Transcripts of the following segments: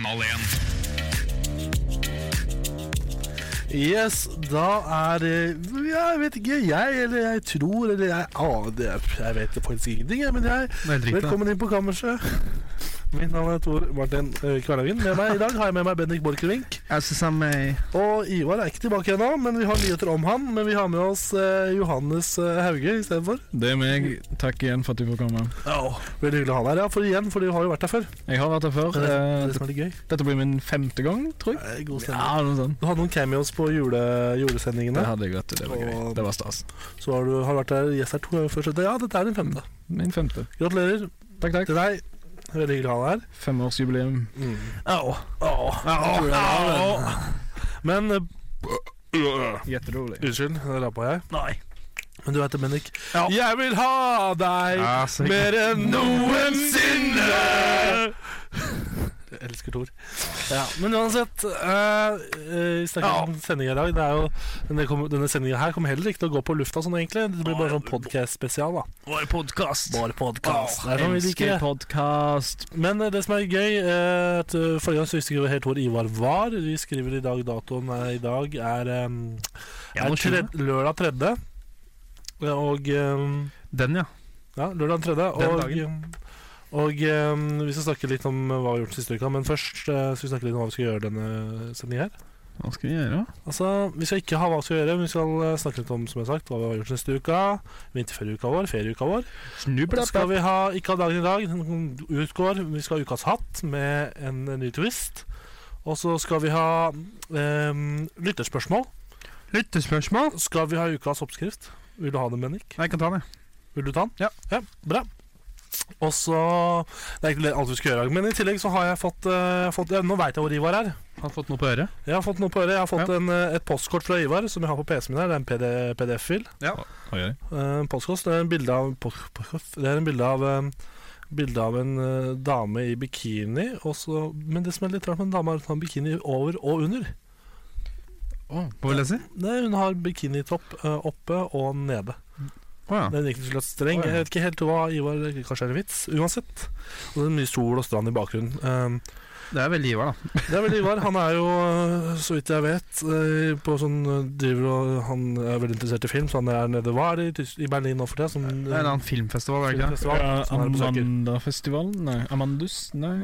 Kanal 1. Yes, da er det ja, Jeg vet ikke, jeg eller jeg tror eller jeg aner Jeg vet faktisk ingenting, men jeg. Velkommen inn på kammerset. Mitt navn er Tor Martin eh, Med meg i dag har jeg med meg Bendik Borchgrevink. Altså sammen med Og Ivar er ikke tilbake ennå, men vi har nyheter om han. Men vi har med oss eh, Johannes eh, Hauge istedenfor. Det er meg. Takk igjen for at du får komme. Veldig hyggelig å ha deg her, ja. For igjen, for du har jo vært der før. Jeg har vært her før. Det det, det, det er gøy. Dette blir min femte gang, tror jeg. God stemning. Ja, noe sånt. Du hadde noen cameos på jule, Det hadde jeg, vet du. Det var gøy. Og- Det var stas. Så har du har vært der gjest her to ganger før. så Ja, dette er din femte. Min femte. Gratulerer Takk, takk. til deg. Veldig glad å ha deg her. Femårsjubileum. Au. Au. Men uh, Jätterolig. Unnskyld, det rappa jeg. Nei. Men du heter Bendik. Ja. Jeg vil ha deg Ja, mer enn noensinne! Jeg elsker Tor. Ja, men uansett uh, Vi snakker om sendinga i dag. Det er jo, denne, kom- denne sendinga her kommer heller ikke til å gå på lufta sånn, egentlig. Det blir bare sånn podcast-spesial. da Vår podkast. Bare podcast. Oh, sånn det. podkast. Men eh, det som er gøy eh, at eh, Forrige gang så visste vi helt hvor Ivar var. Vi skriver i dag datoen er, i dag er, um, er tred, lørdag tredje. Og um, Den, ja. Ja, lørdag tredje. Den Og, dagen. Og um, vi skal snakke litt om hva vi har gjort siste uka. Men først eh, skal vi snakke litt om hva vi skal gjøre denne sendingen her. Hva skal vi gjøre? Altså, Vi skal ikke ha hva vi skal gjøre, men vi skal eh, snakke litt om som jeg har sagt, hva vi har gjort neste uka. Vinterferieuka vår, ferieuka vår. Snubla, skal vi ha ikke ha dagen i dag, den utgår. Vi skal ha ukas hatt med en, ny twist. Og så skal vi ha um, lytterspørsmål. Lyttespørsmål? Skal vi ha ukas oppskrift? Vil du ha den, Bennik? Jeg kan ta det. Vil du ta den? Ja. Ja. Bra. Og så Det er ikke alt vi skal gjøre i dag, men i tillegg så har jeg fått, uh, fått ja, Nå veit jeg hvor Ivar er. Har fått noe på øret? Jeg har fått noe på øret. Jeg har fått Ja. en, eh, et postkort fra Ivar som jeg har på PC-en min her. Det er en PD, PDF-fil. Ja. Okay. Uh, postkort det er en bilde av Det er en bilde av um, Bilde av en uh, dame i bikini. Også, men det som er litt rart med en dame, er at hun har bikini over og under. Oh, hva vil jeg si? Nei, hun har bikinitopp uh, oppe og nede. Ja. Den gikk til streng. Ja. Jeg vet ikke helt hva Ivar Kanskje er en vits? Uansett. Og det er mye sol og strand i bakgrunnen. Um, Det er veldig Ivar, da. det er veldig Ivar. Han er jo, eh, så vidt jeg vet, eh, på sånn eh, driver og Han er veldig interessert i film, så han er nede Hva er det i, i Berlin nå for det? Som, Det er en annen filmfestival, er det ikke? Ja. Amandafestivalen? Nei. Amandus? Nei.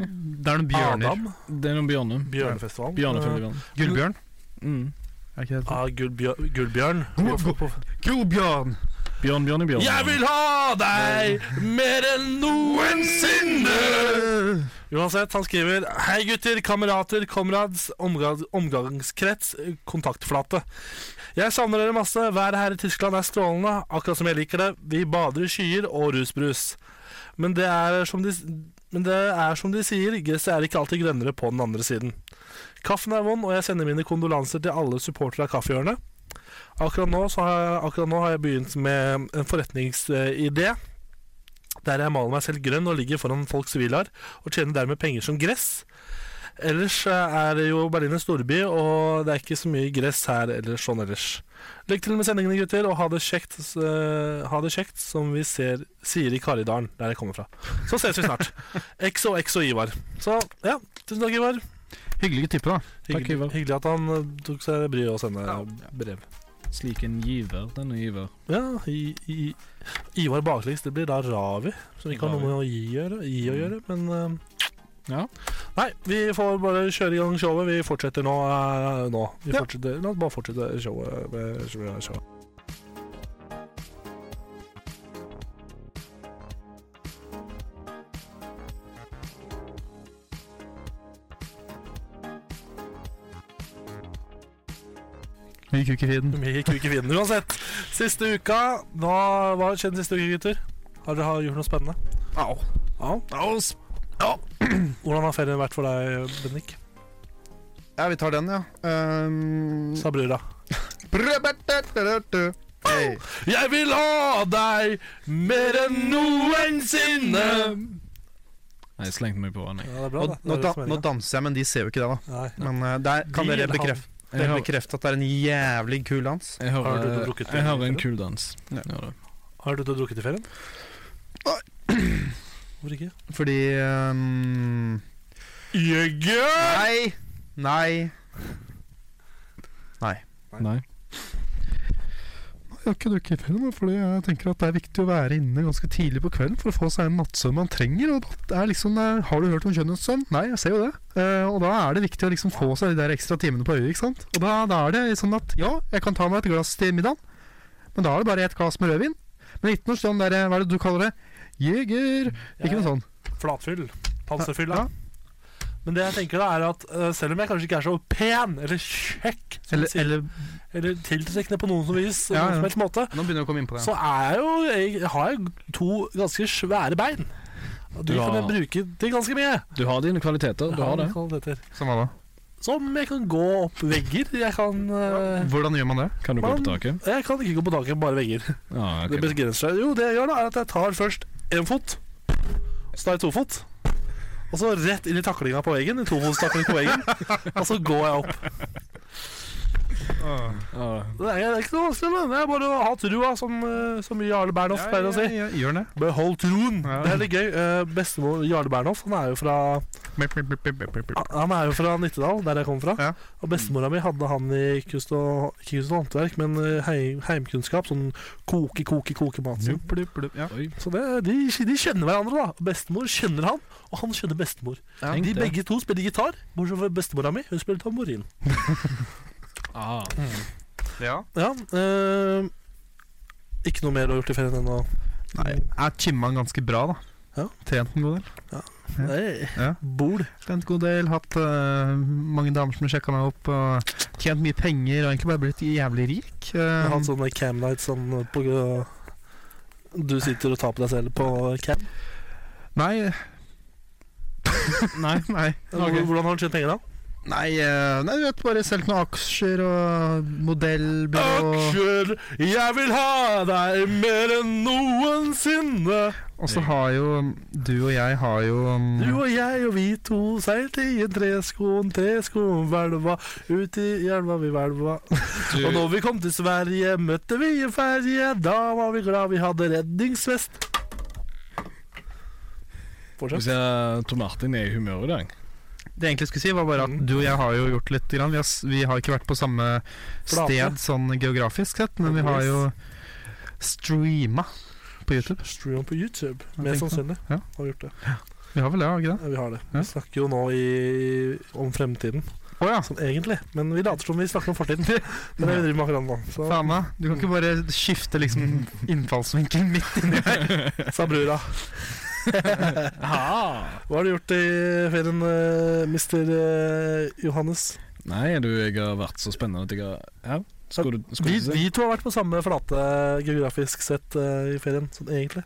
Det er noen Adam. Det er noen bjørner. Bjørnefestivalen. Bjørnefestivalen. Gullbjørn? Mm. Er ikke det Ah, Gullbjør- Gullbjørn. Gullbjørn! Bjørn, bjørn bjørn. Jeg vil ha deg mer enn noensinne! Uansett, han skriver Hei gutter, kamerater, kamerads, omgang, omgangskrets, kontaktflate. Jeg savner dere masse. Været her i Tyskland er strålende, akkurat som jeg liker det. Vi bader i skyer og rusbrus. Men det er som de, men det er som de sier, gresset er ikke alltid grønnere på den andre siden. Kaffen er vond, og jeg sender mine kondolanser til alle supportere av Kaffehjørnet. Akkurat nå, så har jeg, akkurat nå har jeg begynt med en forretningsidé. Der jeg maler meg selv grønn og ligger foran folks villaer og tjener dermed penger som gress. Ellers er det jo Berlin en storby, og det er ikke så mye gress her eller sånn ellers. Lykke til med sendingene, gutter, og ha det kjekt, uh, ha det kjekt som vi ser, sier i Karidalen, der jeg kommer fra. Så ses vi snart. X og X og Ivar. Så ja, tusen takk, Ivar. Hyggelig type, da. Takk, Ivar. hyggelig at han eh, tok seg bryet å sende Ja. brev. Slik en giver, denne giver. Ja, i, i, Ivar baklengs, det blir da Ravi, som ikke har noe med å gi, gjøre, gi å gjøre, men uh, Ja. Nei, vi får bare kjøre i gang showet. Vi fortsetter nå. Uh, nå. Vi Ja. fortsetter, la oss bare fortsette showet. Med showet, Mye kuk i feeden. Mye kuk i fiden uansett. Siste uka Hva hva har skjedd siste uke, gutter? Har dere gjort noe spennende? Au. Ja. Hvordan har ferien vært for deg, Bendik? Ja, vi tar den, ja. Um, Sa brura. Hey. Jeg vil ha deg mer enn noensinne. Nei, jeg slengte meg på den. Ja, bra, Nå, nå, da, nå danser jeg, men de ser jo ikke det, da. Nei. Men uh, der kan De dere bekrefte, Jeg er bekreftet at det er en jævlig kul dans. jeg Har du hører, drukket jeg har en kul dans. Ja. Ja. Har du drukket i ferien? Nei. Hvorfor ikke? Fordi um, Nei Nei! Nei. Nei. Jeg har ikke drukket ferien, fordi jeg tenker at det er viktig å være inne ganske tidlig på kvelden for å få seg en nattsøvn man trenger. Og det er liksom, eh, Har du hørt om skjønnhetssøvn? Nei, jeg ser jo det. Uh, og da er det viktig å liksom få seg de der ekstra timene på øyet. ikke sant? Og da, da er det sånn at ja, jeg kan ta meg et glass til middagen, men da er det bare ett glass med rødvin. Men ikke noe sånn der, hva er det du kaller det? Jeger. Ikke noe sånn. Flatfyll. Panserfyll, Ja. Men det jeg tenker da er at uh, selv om jeg kanskje ikke er så pen eller kjekk, Eller, sier, eller eller tiltrekkende på noen som vis, Ja, noen ja. som helst måte, Nå begynner du å komme inn på det. så er jeg jo jeg har jeg to ganske svære bein. Og de Du kan jeg bruke til ganske mye. Du har dine kvaliteter. Du har det. kvaliteter. Som hva da? Som jeg kan gå opp vegger. Jeg kan uh, Hvordan gjør man det? Kan du gå Man- på taket? Jeg kan ikke gå på taket, bare vegger. Ja, Det begrenser seg. Jo, det jeg gjør da, er at jeg tar først én fot, så tar jeg to fot. Og så rett inn i taklinga på veggen. En på veggen. Og så går jeg opp. Ja. Det er, ikke så vanskelig, men det er bare å ha trua, som, eh, som Jarle Bernhoft pleier å si. Ja, ja, gjør det. Behold troen. Ja. Det er litt gøy. Eh, Bestemor Jarle Bernhoft han er jo fra Han er jo fra Nittedal, der jeg kommer fra. Ja. Og bestemora mi hadde han i kunst og ikke kunst og håndverk, men eh, heim, heimkunnskap. Sånn koke, koke, koke mat. Ja. Så det, de, de kjenner hverandre, da. Bestemor kjenner han, og han kjenner bestemor. Ja, de begge to spiller gitar, bortsett fra bestemora mi. Hun spiller tamburin. Ah. Ja. Ja, eh, ikke noe mer du har gjort i ferien ennå? Nei, jeg chimma ganske bra, da. Ja. Trent en god del. Nei, Ja. Bol. Trent en god del, hatt uh, mange damer som har sjekka meg opp. Og tjent mye penger og egentlig bare blitt jævlig rik. Uh, Eh, hatt sånne cam nights sånn på Du sitter og tar på deg selv på cam. nei Nei. Nei. Okay. Hvordan har du tjent penger, da? Nei, eh, nei, du vet, bare solgt noen aksjer og modellbyrå. Aksjer, jeg vil ha deg mer enn noensinne. Og så har jo du og jeg har jo um, Du og jeg og vi to seilte i en treskoen, treskoen tresko hvelva ut i elva vi hvelva. Og når vi kom til Sverige, møtte vi en ferje. Da var vi glad vi hadde redningsvest. Fortsett. Fortsett. jeg, Tor Martin er i humør i dag. Det jeg egentlig skulle si, var bare at du og jeg har jo gjort litt. Grann. Vi, har, vi har ikke vært på samme sted sånn geografisk sett, men vi har jo streama på YouTube. Streama på YouTube. mer sannsynlig Ja. har gjort det. Vi har vel det, har vi ikke det? Ja, vi har det. Ja. Vi snakker jo nå i, om fremtiden, Oh, ja. sånn egentlig. Men vi later som vi snakker om fortiden. Men det driver med akkurat nå. Så Faen meg. Du kan ikke bare skifte liksom innfallsvinkel midt inni her. sa brura. Hva har du gjort i ferien, eh, mister eh, Johannes? Nei, du, jeg har vært så spennende at jeg har Ja, skulle du, Vi, du vi to har vært på samme flate geografisk sett uh, i ferien, sånn egentlig.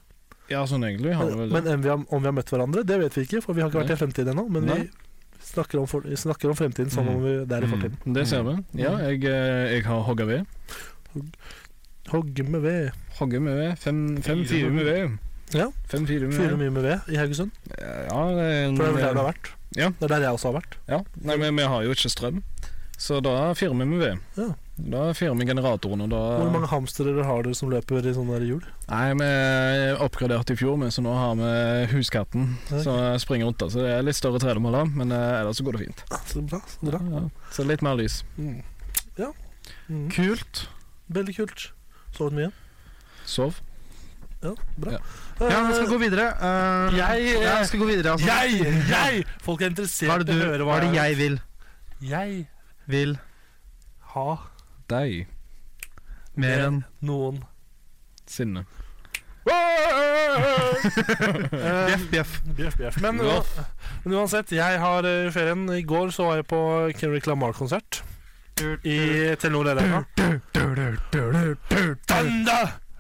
Ja, sånn egentlig har vi Men, vel men om, vi har, om vi har møtt hverandre, det vet vi ikke, for vi har ikke vært i fremtiden ennå. Men Nei. vi snakker om, for, snakker om fremtiden som Mm. om vi, det er i fortiden. Mm, det ser vi. Ja, jeg, jeg har hogga ved. Hogge med ved. Hogge med ved. Fem, fem med med ved. Ja. Fem fire med Fyrer mye med ved i Haugesund. Ja, det er en, For det er vel der du har vært? Ja. Det er der jeg også har vært. Ja. Nei, men vi har jo ikke strøm, så da fyrer vi med ved. Ja. Da fyrer vi generatoren, og da Hvor mange hamstere har dere som løper i sånne hjul? Nei, vi oppgraderte i fjor, men så nå har vi huskatten okay. som springer rundt. Så det er litt større tredemøller, men eh, ellers så går det fint. Så bra. Så bra. Ja, så litt mer lys. Mm. Ja. Mm. Kult. Veldig kult. Sovet mye? Sov. Ja, bra. Ja. Vi skal gå videre. Uh, Jeg- jeg vi skal gå videre altså. Jeg! Jeg! Folk er er interessert i å høre hva er det jeg vil? Jeg Vil ha Deg. mer enn noen Sinne. Bjeff, bjeff. Bjeff, bjeff. Men, men uansett, jeg har eh, ferien. I går så var jeg på Kendrick Lamar-konsert i Telenor Arena.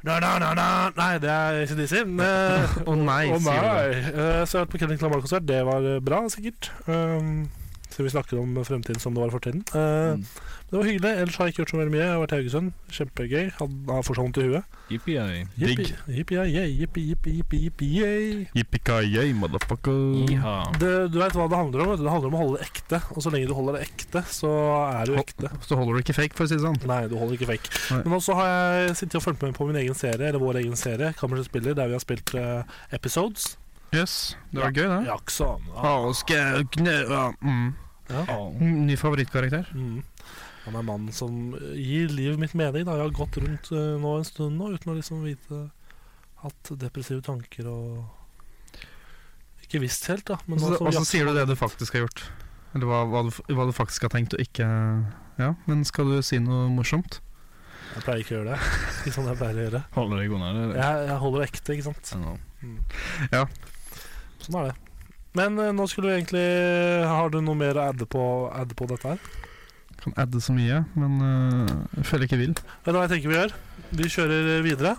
Na, na, na. Nei, det er ACDC. Eh, Å nei, Å sier du. Eh, så jeg har vært på Kendrick Lamar-konsert. Det var eh, bra, sikkert. Um, så vi snakket om fremtiden som det var fortiden. Uh, Mm. Det var hyggelig. Ellers har jeg ikke gjort så veldig mye. Jeg har vært i Haugesund. Kjempegøy. Han har fortsatt vondt i huet. Yippee-yay. Digg. Jippi, jippi, ja, yeah, jippi, jippi, jippi, jippi, yay. Yippee-ki-yay, motherfucker. Det, du vet hva det handler om? Det handler om å holde det ekte. Og så lenge du holder det ekte, så er du Hold- ekte. Så holder du ikke fake, for å si det sånn. Nei, du holder ikke fake. Nei. Men også har jeg sittet og fulgt med på min egen serie, eller vår egen serie, Kammerset spiller, der vi har spilt uh, episodes. Yes, det var gøy, det. Ja, ikke sånn. Å, skal jeg knø... ja, Mm. Ja. Ny favorittkarakter. Mm. Han er mannen som gir livet mitt mening. Da. Jeg har gått rundt uh, nå en stund nå uten å liksom vite Hatt depressive tanker og Ikke visst helt, da. Men Og så altså, og så sier du det du faktisk har gjort. Eller hva, hva, du, hva du faktisk har tenkt og ikke Ja, men skal du si noe morsomt? Jeg pleier ikke å gjøre det. Ikke sånn jeg pleier å gjøre. Holder deg unna det? Jeg, jeg holder det ekte, ikke sant. Mm. Ja. Sånn er det. Men eh, nå skulle vi egentlig Har du noe mer å adde på, adde på dette her? Kan adde så mye, men øh, jeg føler jeg ikke vil. Vet du hva jeg tenker vi gjør? Vi kjører videre.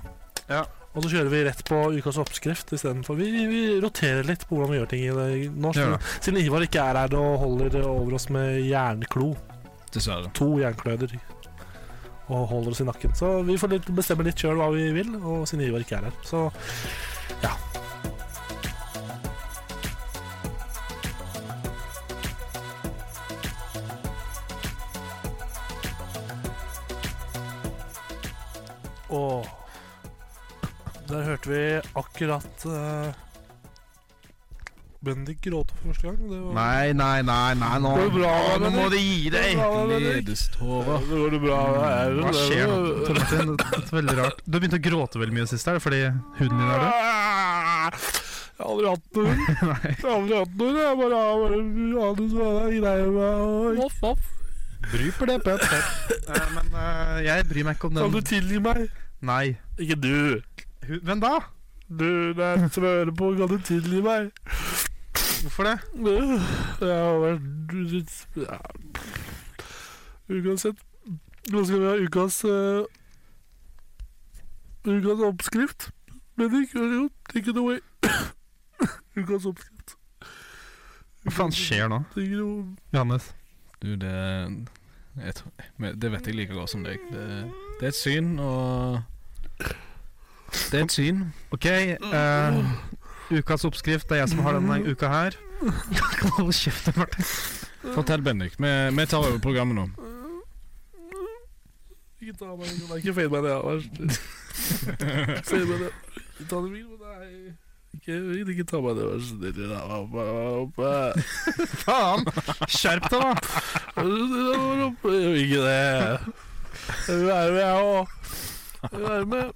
Ja. Og så kjører vi rett på ukas oppskrift istedenfor. Vi, vi, vi roterer litt på hvordan vi gjør ting i det nå. Gjør. Siden Ivar ikke er her og holder over oss med jernklo. Dessverre. To jernkløder. Og holder oss i nakken. Så vi får litt, bestemme litt sjøl hva vi vil, og siden Ivar ikke er her. Så ja. Vi akkurat uh, Bendik gråte for første gang. Det var Nei, nei, nei, nei nå, Det bra, Å, nå må du gi deg! Det går bra, Bendik. Gledestårer. Det går det bra. Hva skjer nå? Det er veldig rart. Du har begynt å gråte veldig mye sist. Er det fordi huden din er død? Jeg har aldri hatt noen. Nei. Jeg har aldri hatt noen. Jeg bare har bare hatt en sånn greie med Voff, voff. Bry på det, Pep. Eh, Men øh, jeg bryr meg ikke om Kan du den. tilgi meg? Nei. Ikke du. Hvem da? Du, det er som jeg hører på, kan du tilgi meg? Hvorfor det? Jeg har vært ja. Uansett. Nå skal vi ha ukas uh, Ukas oppskrift. Men ikke så Det Take it away. ukas oppskrift. Hva faen skjer nå? Johannes. Du, det jeg tror, Det vet jeg like godt som deg. Det, det er et syn, og Det er et syn. Ok, Uh, ukas oppskrift. Det er jeg som har denne uka her. Hold kjeft, Martin. Fortell, Bendik. Vi, vi tar over programmet nå. Ikke ta meg Nei, Ikke fade meg ned. Vær så snill. Se meg ned. Ikke ta det mye, men nei. Ikke, ikke ta meg ned, vær så snill. Oppe, oppe. Faen! Skjerp deg, da! Oppe. Ikke det. Jeg vil være med, jeg òg. Jeg vil være med.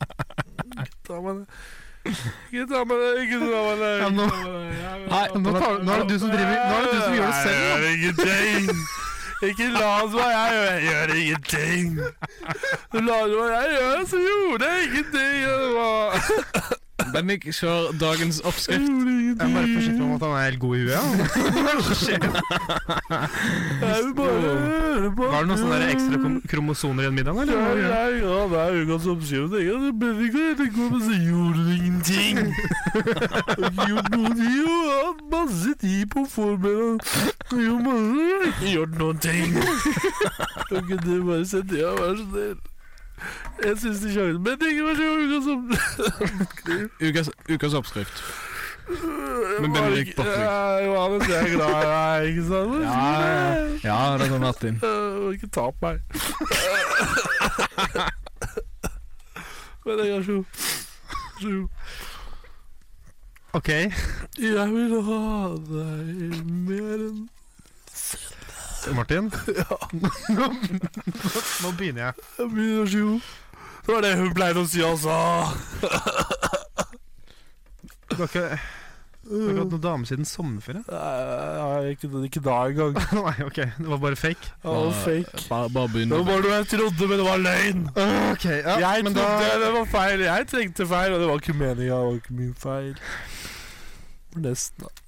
Ta meg det. Ikke ta meg det, ikke ta meg det. Ja, nå- Nei, nå, tar, nå er det du som driver Nå er det du som gjør det selv. Jeg gjør ingenting. Ikke lat som jeg gjør, jeg gjør ingenting. Du later som jeg gjør, så gjorde jeg ingenting. Det Bendik, kjør dagens oppskrift. Jeg er bare forsiktig meg om at han er helt god i huet. Ja. Jeg bare Var det noen sånne ekstra krom- kromosoner i den middagen? Eller? Ja, ja, ja, det er ukas oppskrift. Jeg hadde bare ikke tenkt på, men så gjorde du ingenting. Jeg gjort noen ting. og hatt masse tid på å forberede. Jo, masse. Jeg gjort noen ting. Kan ikke du bare sette ja, vær så snill? Jeg syns de kjører Men ikke var god, ukas. Ukas, oppskrift. Men Benedikt Borchgrevink. Ja, Johannes, jeg er glad i deg, ikke sant? Ja, ja. Ja, det er Martin. Du må ikke ta på meg. Men jeg har sju. Sju. Ok, Jeg vil ha deg mer enn Martin. nå, nå begynner jeg. Jeg begynner så god. Det var det hun pleide å si altså. Du har ikke, du har ikke hatt noen dame siden sommerferie? Nei, ikke, ikke da engang. Nei, ok. Det var bare fake. Det var fake. Bare, bare begynn. Det var bare noe jeg trodde, men det var løgn. Ok, ja, jeg men trodde da det var feil. Jeg tenkte feil, og det var ikke meninga. Det var ikke min feil. Nesten, da.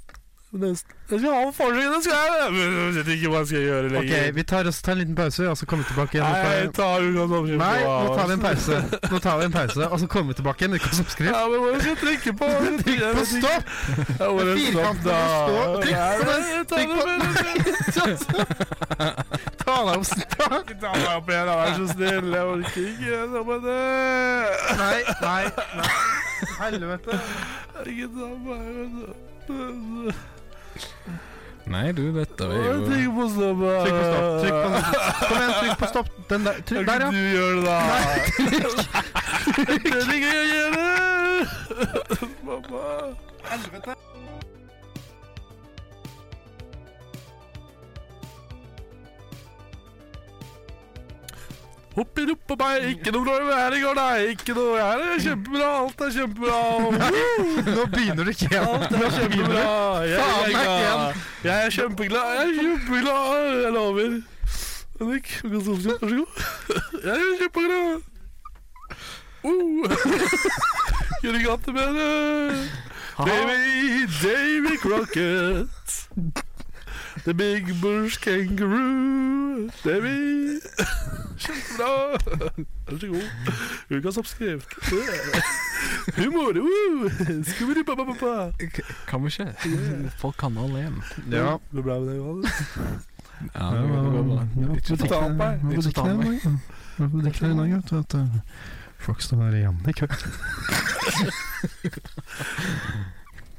Nesten. Jeg skal ha en det skal jeg! Jeg vet ikke hva jeg skal gjøre Ok, lenger. vi tar oss tar en liten pause, og så kommer vi tilbake igjen. Nei, ta oppskrift. Nei, nå tar vi en pause. Nå tar vi en pause, og så kommer vi tilbake igjen. Ukas oppskrift. Ja, men hva skal jeg trykke på? Trykk på stopp! Firkanten må stå. Trykk på den. Trykk på med- Ta deg opp. Ta. Ta meg opp igjen, vær så snill. Jeg orker ikke. noe med det. Nei, nei, nei. Helvete. Ikke ta meg du. Nei, du, dette er jo Trykk på stopp. Trykk på stopp. Trykk på Kom igjen, trykk på stopp. Den der. Trykk der, ja. du gjør det, da? Det er Mamma. jeg Hopp i rumpa meg, ikke noe dårlig vær i går, nei. Ikke noe, her er kjempebra, alt er kjempebra. Nå begynner du ikke igjen. Alt er kjempebra. Jeg, jeg, jeg, er kjempeglad, jeg er kjempeglad. Jeg lover. Henrik, vær så god. Jeg er kjempeglad. Uh. Kunne ikke hatt det bedre. Baby Davy Crocket. The Big Bush Kangaroo. Det er vi. Kjempebra. Vær så god. Ukas oppskrift. Humor. Uh. Skubidi-ba-ba-ba. Kan vi ikke? Folk kan alle igjen. Ja. Det det bra med det? Ja, det går- bra. Ikke ta opp meg. Ikke ta opp meg. Butikken i dag, vet du, at eh, folk står der igjen i kø.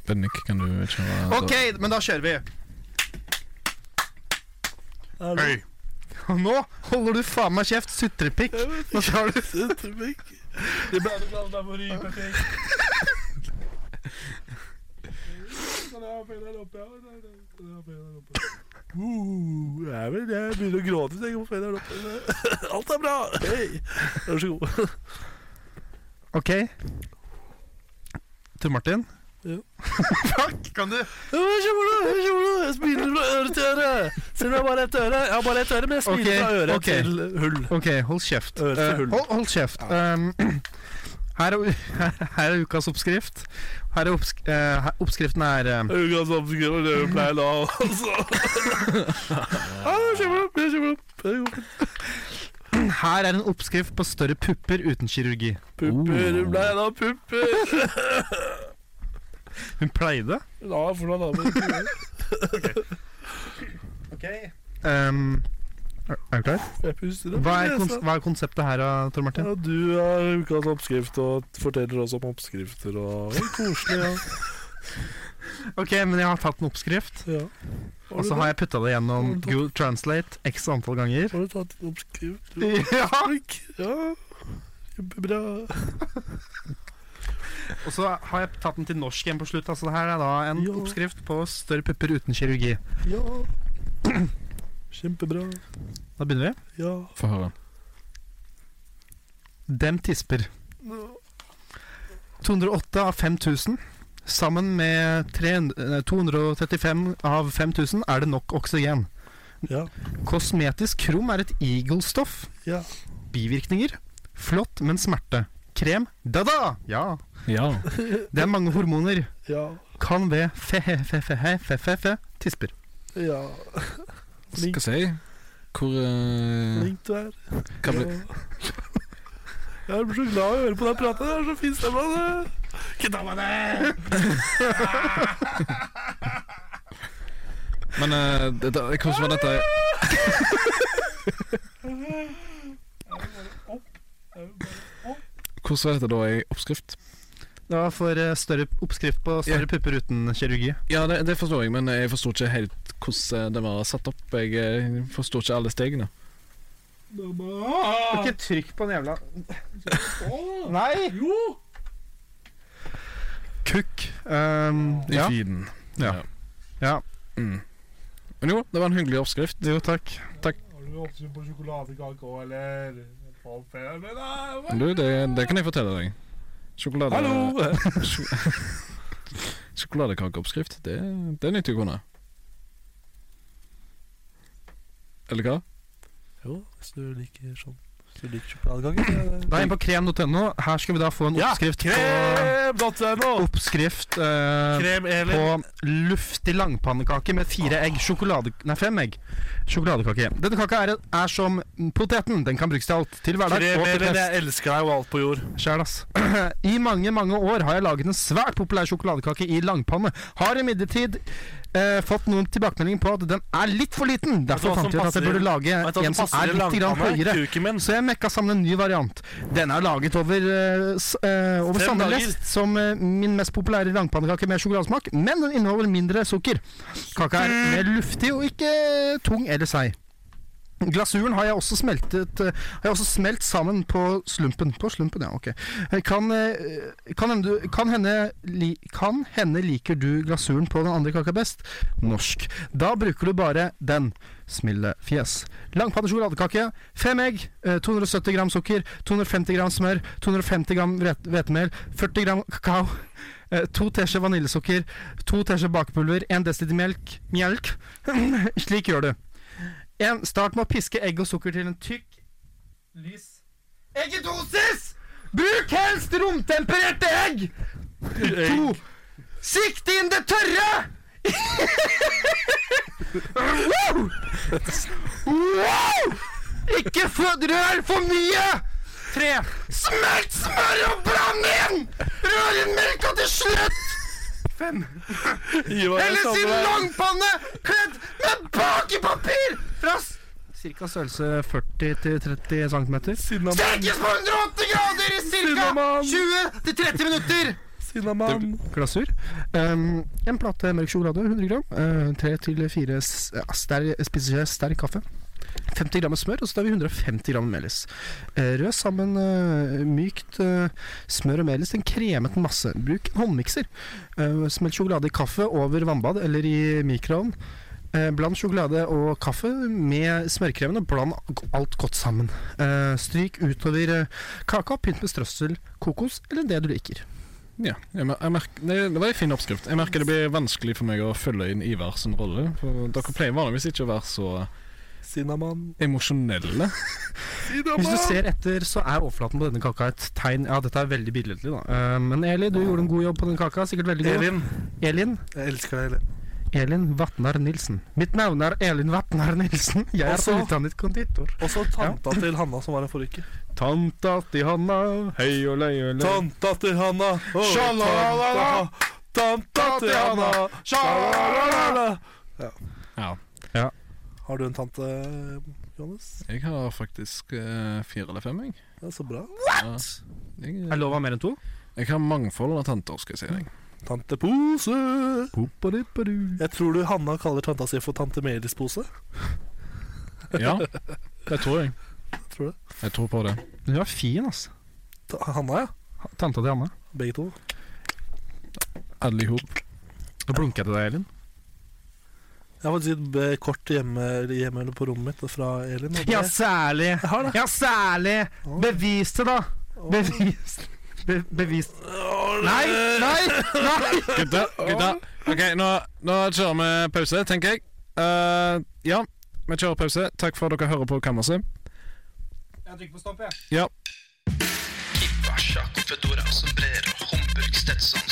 Bennik, kan du kjøre Ok, men da kjører vi. Hei. Og nå holder du faen meg kjeft, sutrepikk. Nå tar du Sutrepikk. Det ble det kallet for oppe? Uh, jeg, vet, jeg begynner å gråte hvis jeg ikke får fingeren oppe. Alt er bra! Hei! Vær så god. Ok. Tor Martin. Ja. Fuck, kan du Jeg da, jeg smiler fra øre til øre. Selv om jeg bare har ett øre. Jeg har bare ett øre, men jeg smiler okay, fra øre okay. til hull. Ok, hold kjeft. Hull. hold, hold kjeft. Um, her, er, her er ukas oppskrift. Her er oppsk uh, her- oppskriften er eh, Ukas oppskrift er det vi pleier da, altså. Her er en oppskrift på større pupper uten kirurgi. Pupper, du blei da pupper? Hun pleide. Ja, for noen damer. Um, er er du klar? Jeg puster Hva er, nesa. hva er konseptet her, Tor Martin? Ja, du har ukas oppskrift og forteller oss om oppskrifter og er koselig, ja. Ok, men jeg har tatt en oppskrift, ja. og så har jeg putta det gjennom Google Translate x antall ganger. Har du tatt en oppskrift? Ja. Ja. Kjempebra. Og så har jeg tatt den til norsk igjen på slutt. Altså det her er da en Ja. oppskrift på større pupper uten kirurgi. Ja. Kjempebra. Da begynner vi. Ja. Få høre. Dem tisper. 208 av 5000. Sammen med 300, eh, 235 av 5000 er det nok oksygen. Ja. Kosmetisk krom er et eagle-stoff. Ja. Bivirkninger. Flott, men smerte. Krem. Da-da! Ja. Ja. Det er mange hormoner. Ja. Kan ved fe-fe-fe-fe-fe-fe tisper. Ja. Skal si Hvor uh... Flink du er. Hva Ja. Jeg blir så glad i å høre på deg prate. Det er så fin stemme. det. Meg det! Men eh, det, det, hvordan var dette Hvordan var dette da i oppskrift? Det var for eh, større oppskrift på større Ja. pupper uten kirurgi. Ja, det, det forstår jeg, men jeg forstår ikke helt hvordan det var satt opp. Jeg forsto forstår ikke alle stegene. Ikke trykk på den jævla Nei! Jo! Kukk. Um, I ja. feeden. Ja. Ja. Mm. Men jo, det var en hyggelig oppskrift. Jo, takk. Har du oppskrift på sjokoladekake òg, eller? Du, det, det kan jeg fortelle deg. Sjokolade... Hallo! Sjo- Sjokoladekakeoppskrift, det, det er nyttig å kunne. Eller hva? Jo, hvis du liker sånn Du liker sjokoladekake? Da er vi på krem.no. Her skal vi da få en Ja, oppskrift på Krem.no! Oppskrift eh, Krem Elin. på luftig langpannekake med fire egg. Sjokolade... Nei, fem egg. Sjokoladekake. Denne kaka er, er som poteten. Den kan brukes til alt. Til hverdag Krem og til Elin, fest. jeg elsker deg og alt på jord. Sjæl, ass. I mange, mange år har jeg laget en svært populær sjokoladekake i langpanne. Har imidlertid eh, fått noen tilbakemeldinger på at den er litt for liten. Derfor fant jeg ut at jeg burde lage en som som er litt grann høyere. Så jeg mekka sammen en ny variant. Den er laget over, eh, eh, over samme lest som eh, min mest populære langpannekake med sjokoladesmak, men den inneholder mindre sukker. Kaka er Mm. mer luftig og ikke tung eller seig. Glasuren har jeg også smeltet eh, Har jeg også smelt sammen på slumpen. På slumpen, ja, ok. Eh, Kan, eh, kan, hende, kan, hende, li, kan hende liker du glasuren på den andre kaka best. Norsk. Da bruker du bare den. Smilefjes. Langpanne sjokoladekake. Fem egg. eh, 270 gram sukker. 250 gram smør. 250 gram hvet- hvetemel. 40 gram kakao. To teskjeer vaniljesukker. To teskjeer bakepulver. En desiliter melk. Mjelk. Slik gjør du. En, start med å piske egg og sukker til en tykk, lys Eggedosis! Bruk helst romtempererte egg! To. Sikt inn det tørre! wow! wow! Ikke rør for mye! Tre. Smelt smør og bland inn! Rør inn melka til slutt! Fem. Eller sin langpanne kledd med bakepapir fra Cirka størrelse 40-30 cm. Stekes på 180 grader i ca. 20-30 minutter! Cinnamon. Glasur. Um, en plate mørk sjokolade, 100 gram. Uh, tre til fire s- ja, ster- spiseskjeer sterk kaffe. 50 gram smør, og så tar vi 150 gram melis. Eh, rød sammen uh, mykt smør og melis til en kremet masse. Bruk en håndmikser. Eh, smelt sjokolade i kaffe over vannbad eller i mikroovn. Eh, bland sjokolade og kaffe med smørkremen, og bland alt godt sammen. Eh, stryk utover eh, kaka, pynt med strøssel, kokos eller det du liker. Ja, jeg, merker, det, det var en fin oppskrift. Jeg merker det blir vanskelig for meg å følge inn Ivar sin rolle. For dere pleier vanligvis ikke å være så Cinnamon. emosjonelle. Hvis du ser etter, så er overflaten på denne kaka et tegn Ja, dette er veldig billedlig, da. Eh, men Eli, du gjorde en god jobb på den kaka. Sikkert veldig god. Elin. Elin. Jeg elsker deg, Elin. Elin Vatnar Nilsen. Mitt navn er Elin Vatnar Nilsen. Jeg er Også- utdannet konditor. Og så tanta til Hanna som var her forrige uke. Tanta til Hanna, hei og lei og lei. Tanta til Hanna. Oh, Sjalalala. Tanta til Hanna. Sjalalala. Ja. Har du en tante, Johannes? Jeg har faktisk uh, fire eller fem, jeg. Ja, så bra. Ja. Jeg, jeg, jeg lover mer enn to? jeg har mangfold av tanter, skal jeg si deg. Tante Pose. Jeg tror du Hanna kaller tanta si for tante Melis pose. Ja, det tror jeg. Tror du? Jeg tror på det. Du er fin, altså. Hanna, ja. Tanta til Hanna. Begge to. Alle i hop. Nå blunker jeg til deg, Elin. Jeg har faktisk et eh, kort hjemme, hjemme eller på rommet mitt fra Elin. Ja, særlig. Det. Ja, særlig. Bevis det, da. Bevis. Be bevis. Nei, nei, nei! Gutta, gutta. Ok, nå, nå kjører vi pause, tenker jeg. Uh, ja, vi kjører pause. Takk for at dere hører på Kammerset. Jeg trykker på stopp, jeg. Ja. Confedora, sombrero, Homburg, Stetson,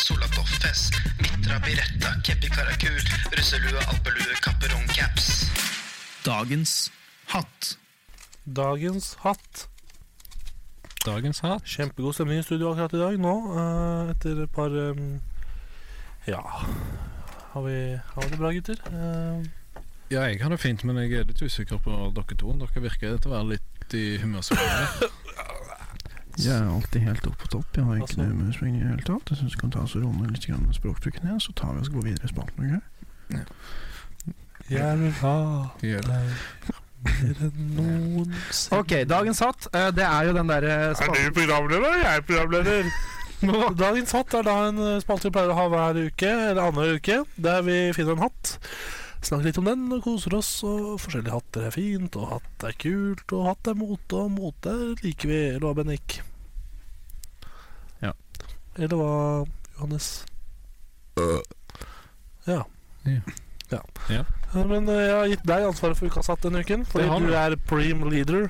Fess, Mitra, Biretta, Keppi, Karakul, russelue, alpelue, kapperong, caps. Dagens hatt. Dagens hatt. Dagens hat. Kjempegod stemning i studio akkurat i dag nå, Uh, etter et par um, Ja Har vi, har vi det bra, gutter? Uh, Ja, jeg har det fint, men jeg er litt usikker på dere to. Dere virker til å være litt i humørsvingninger. Jeg er alltid helt oppe på topp. Jeg har ikke Altså- humørsving i det hele tatt. Jeg syns vi kan ta oss og roe litt grann språkbruken ned, så tar vi oss og går videre i spalten. ok? jeg vil ha Ja. deg Ok, dagens hatt, eh, det er jo den derre Er du programleder, eller er jeg programleder? Dagens hatt er da en eh, spalte vi pleier å ha hver uke, eller annenhver uke, der vi finner en hatt. Snakker litt om den og koser oss. Og forskjellige hatter er fint, og hatt er kult, og hatt er mote, og mote liker vi. Eller hva, Bennik? Ja. Eller hva, Johannes? Ja. Ja. Ja. Men eh, jeg har gitt deg ansvaret for ukas hatt denne uken, fordi du er preem leader.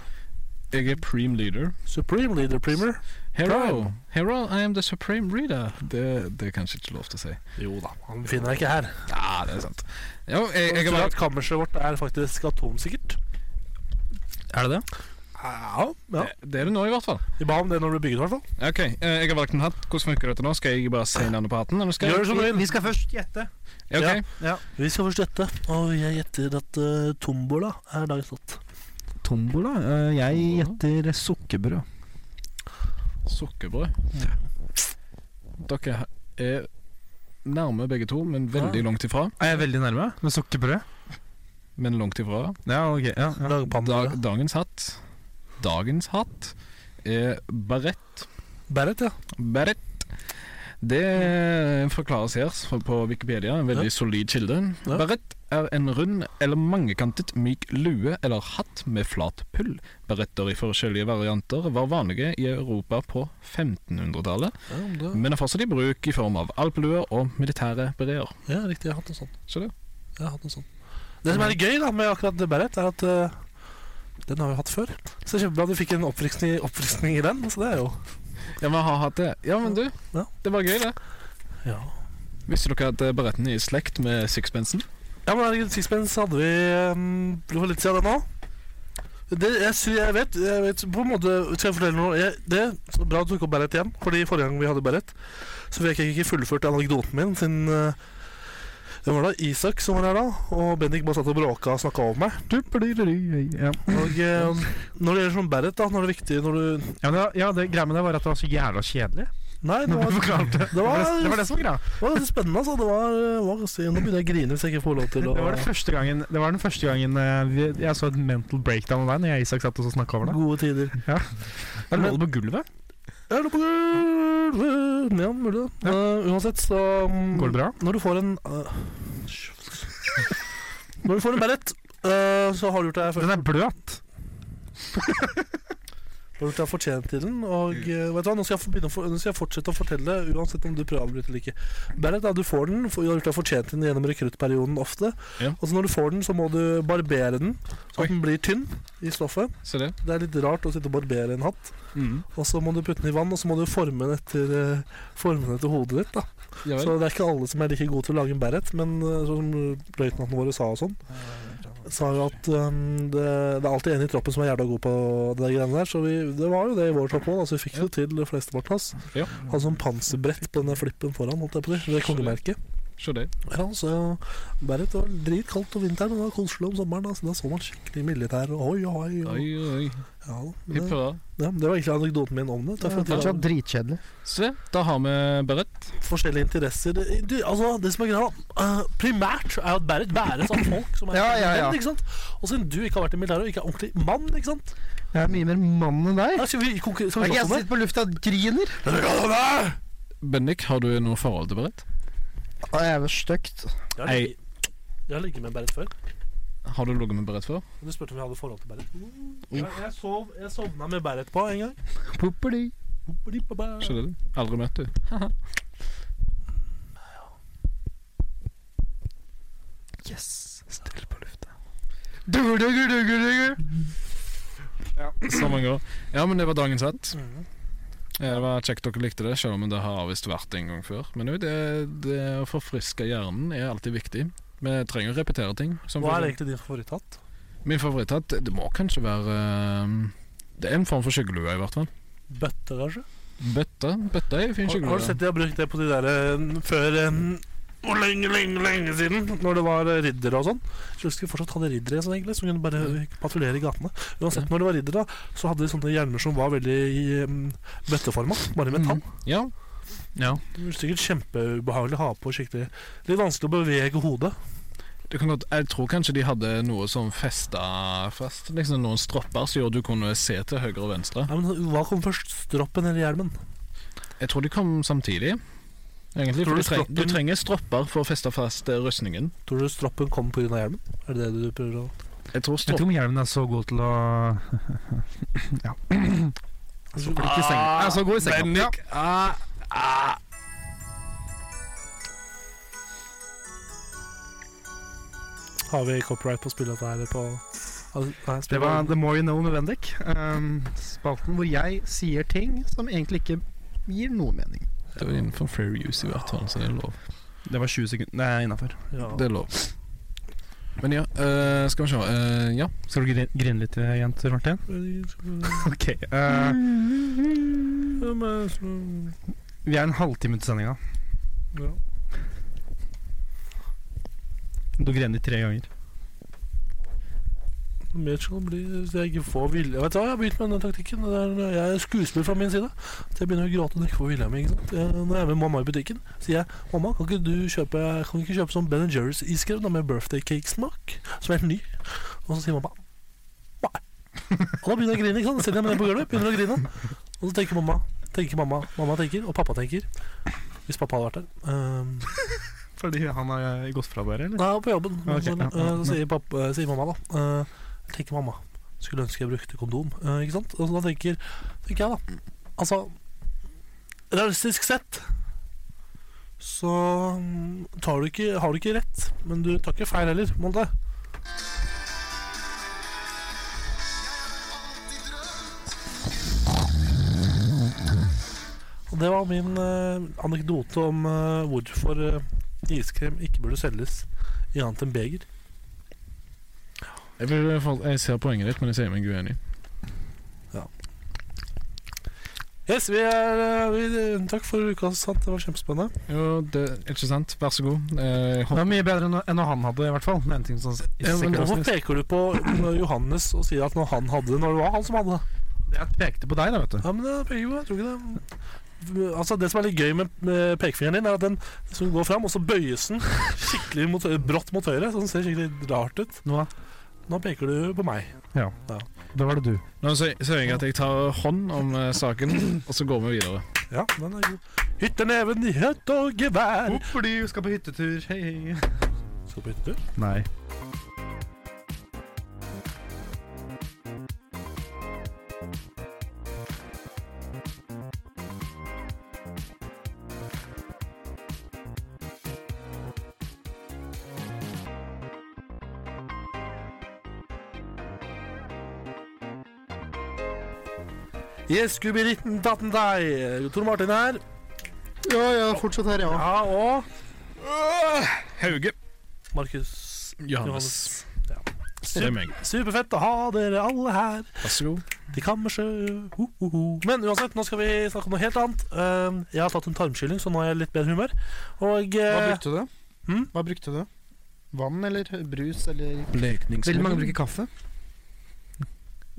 Jeg er Preem Leader. Supreme Leader primer Hero. Hero, I am the supreme reader. Det, det er kanskje ikke lov til å si. Jo da, han befinner deg ikke her. Ja, det er sant. Jo, jeg, jeg Jeg har tror at kammerset vårt er faktisk atomsikkert. Er det det? Ja, ja. det, det er det nå, i hvert fall. De ba om det når du bygget, i hvert fall. Ok, eh, jeg har valgt en hatt. Hvordan funker dette nå? Skal jeg bare si navnet på hatten? Eller skal jeg? Gjør det som du vil. Vi skal først gjette. Ja. Ja. Vi skal først gjette, og jeg gjetter at uh, tombola er dagens hatt. Tombola. Uh, jeg gjetter sukkerbrød. Sukkerbrød. Dere er nærme begge to, men veldig langt ifra. Er jeg veldig nærme med sukkerbrød? Men langt ifra. Ja, ok. Ja, ja. Lagpanne. Dagens hatt Dagens hatt er barett. Barrett, ja. Barett. Det forklares her på Wikipedia, en veldig Ja. solid kilde. Ja. Barett er en rund eller mangekantet myk lue eller hatt med flat pull. Beretter i forskjellige varianter var vanlige i Europa på 1500-tallet, Ja, det, men er fortsatt i bruk i form av alpeluer og militære bereer. ja riktig. Jeg har hatt noe sånt. Så det. Jeg har hatt noe sånt. Det som er gøy da med akkurat Barrett, er at eh, den har vi hatt før. Så kjempebra du fikk en oppfriskning, oppfriskning i den. Så det er jo Ja, men har hatt det. Ja, men du, Ja. det var gøy, det. Ja. Visste dere at Barretten er i slekt med sixpensen? Ja, men herregud, Sixpence hadde vi um, for litt siden det nå. Det, jeg, jeg vet jeg vet på en måte Skal jeg fortelle noe? Jeg, det så bra du tok opp Beret igjen. Fordi forrige gang vi hadde Beret, så fikk jeg ikke fullført anekdoten min. Siden uh, det var da Isak som var her da, og Bendik bare satt og bråka og snakka over meg. Ja. Og eh, når det gjelder sånn Barrett, da, når det er viktig når du Ja, det, ja, det greia med det var at det var så jævla kjedelig. Nei, det var, det, var, det. det var, det var det som var greia. det var ganske spennende. Altså. Det var, var ganske, nå begynner jeg å grine hvis jeg ikke får lov til å Det var, det gangen, det var den første gangen eh, vi, jeg så et mental breakdown av deg når jeg og Isak satt og snakka over deg. Gode tider. Ja. Der lå på gulvet. Jeg lå på gulvet Ja, mulig det. Ja. Uh, uansett, så um, Går det bra? Når du får en uh, Når du får en ballett, uh, så har du gjort deg Den er bløt. Du har fortjent til den. Og eh, vet du hva, nå skal, jeg, for, nå skal jeg fortsette å fortelle, uansett om du prøver å avbryte eller ikke. Barrett, da, du får den, for, du har gjort deg fortjent til den gjennom rekruttperioden ofte. Ja. Og så når du får den, så må du barbere den, så Oi. den blir tynn i stoffet. Det. Det er litt rart å sitte og barbere en hatt. Mm. Og så må du putte den i vann, og så må du forme den etter, eh, forme den etter hodet ditt. da Ja. Så det er ikke alle som er like gode til å lage en Barrett, men eh, som løytnantene våre sa og sånn, sa jo at um, det, det er alltid en i troppen som er jævla god på der greiene der. Så vi, det var jo det i vår tropp òg, Altså, vi fikk det til flesteparten fleste vårt plass. Ja. Hadde sånn panserbrett på denne flippen foran, holdt jeg på å si. Det kongemerket. Det. Ja, så Barrett var dritkaldt om vinteren, og det var koselig om sommeren. Da, så da så man skikkelig militær og oi, oi, oi. Oi, oi. Ja, det, ja, det var egentlig anekdoten min om det. For at Fortsatt dritkjedelig. Se, da har vi Berit forskjellige interesser. Det, det, altså, det som er greia, eh, primært er at Berit bæres av folk som er Ja, ja, ja. menn, ikke sant? Og siden du ikke har vært i militæret og ikke er ordentlig mann, ikke sant Jeg er mye mer mann enn deg. Nei, skal vi, skal Er vi jeg sitter på lufta og griner? Bendik, har du noe forhold til barett? Jeg er vel stygt. Jeg har ligget- jeg har ligget med Berit før. Har du ligget med Berit før? Du spurte om jeg hadde forhold til Barrett. Jeg, jeg, sov, jeg sovna med Berit på en gang. Poppeli. Skjønner du? Aldri møtt du. Yes. Still på lufta. Så mange år. Ja, men det var dagens hatt. Ja, det var kjekt dere likte det, selv om det har visst vært en gang før. Men jo, det, det å forfriske hjernen er alltid viktig. Vi trenger å repetere ting. Som Hva er egentlig din favoritthatt? Min favoritthatt det må kanskje være eh, Det er en form for skyggelue, i hvert fall. Bøtte, kanskje? Bøtte Bøtte er en fin Har, har du sett de har brukt det på de der eh, før eh, lenge, lenge, lenge siden? Når det var eh, riddere og sånn. Jeg husker vi fortsatt hadde riddere sånn, egentlig, som kunne bare patruljere i gatene. Uansett, når det var riddere, så hadde de sånne hjelmer som var veldig i um, bøtteforma, bare med tann. Mm. Ja, Ja. Det var sikkert kjempeubehagelig å ha på skikkelig Litt vanskelig å bevege hodet. det kan godt, jeg tror kanskje de hadde noe som festa fast. Liksom Noen stropper som gjorde du kunne se til høyre og venstre. Ja, men Hva kom først, stroppen eller hjelmen? Jeg tror de kom samtidig. Egentlig, Tror for du du, treng, du trenger stropper for å feste fast eh, rustningen. Tror du stroppen kom pga. hjelmen? Er det det du prøver å Jeg tror Jeg vet stropp... ikke om hjelmen er så god til å Ja. Så god i senga. Ja, så god i senga. Ja. Ah, ah. Har vi copyright på å spille dette her på Nei, Det var The More You Know med Bendik. Um, spalten hvor jeg sier ting som egentlig ikke gir noe mening. Det var innenfor fair use i hvert fall, så det er lov. Det var 20 sekunder. Det er innafor. ja. Det er lov. Men ja, eh, skal vi se. eh, ja. Skal du gri- grine litt, jenter, Martin? Ok. eh, vi er en halvtime til sendinga. Ja. Du grener tre ganger. Mer blir hvis jeg ikke får vilje Vet du hva, jeg har begynt med denne taktikken. Er, jeg er skuespiller fra min side. Så jeg begynner å gråte når jeg ikke får vilja mi. Når jeg er med mamma i butikken, sier jeg Mamma, kan ikke du kjøpe Kan ikke kjøpe sånn Ben Jerry's iskrem da, med birthday cake-smak? Som er helt ny. Og så sier mamma nei. Og da begynner jeg å grine. ikke sant? Setter jeg med den på gulvet, begynner å grine. Og så tenker mamma, tenker mamma, mamma tenker, og pappa tenker Hvis pappa hadde vært der. Um, Fordi han har gått fra dere, eller? Nei, på jobben. Okay, Så, ja, ja, så sier, pappa, sier mamma da eh, tenker mamma Skulle ønske jeg brukte kondom Uh, Ikke sant? Og da tenker, tenker jeg da Altså Realistisk sett Så mm, tar du ikke, har du ikke rett Men du tar ikke feil heller Molde. Og det var min uh, anekdote om uh, hvorfor uh, iskrem ikke burde selges i annet enn beger. Jeg, vil, jeg ser poenget ditt, men jeg sier meg uenig. Yes, vi er eh, vi, Takk for uka. sant. Det var kjempespennende. Jo, det Ikke sant? Vær så god. Eh, Det var mye bedre enn når han hadde, i hvert fall. Med en ting som Ja, men Hvorfor peker du på Johannes og sier at når han hadde det, når det var han som hadde det? Jeg pekte på deg, da, vet du. Ja, men jeg peker på, jeg tror ikke det Altså Det som er litt gøy med, med pekefingeren din, er at den som går fram, og så bøyes den skikkelig mot, brått mot høyre. Så den ser skikkelig rart ut. Nå, Nå peker du på meg. ja. Ja. Da var det du. Nå sier jeg at jeg tar hånd om eh, saken, og så går vi videre. Ja, den er god. Hytteneven i høtt og gevær. Hvorfor du skal på hyttetur, hei, hei. Skal på hyttetur? Nei. Yes, gubiritten datten deg. Tor Martin her. Ja, ja, fortsatt her, ja. Ja, og Hauge. Markus Johannes. Ja. Er. Superfett å ha dere alle her Vær så god. til kammerset. Uh, uh. Men uansett, nå skal vi snakke om noe helt annet. Uh, jeg har tatt en tarmskylling, så nå er jeg litt bedre humør. Og Hva uh, brukte du? Hmm? Hva brukte du? Vann eller brus eller Blekningsmiddel. Veldig mange bruker kaffe.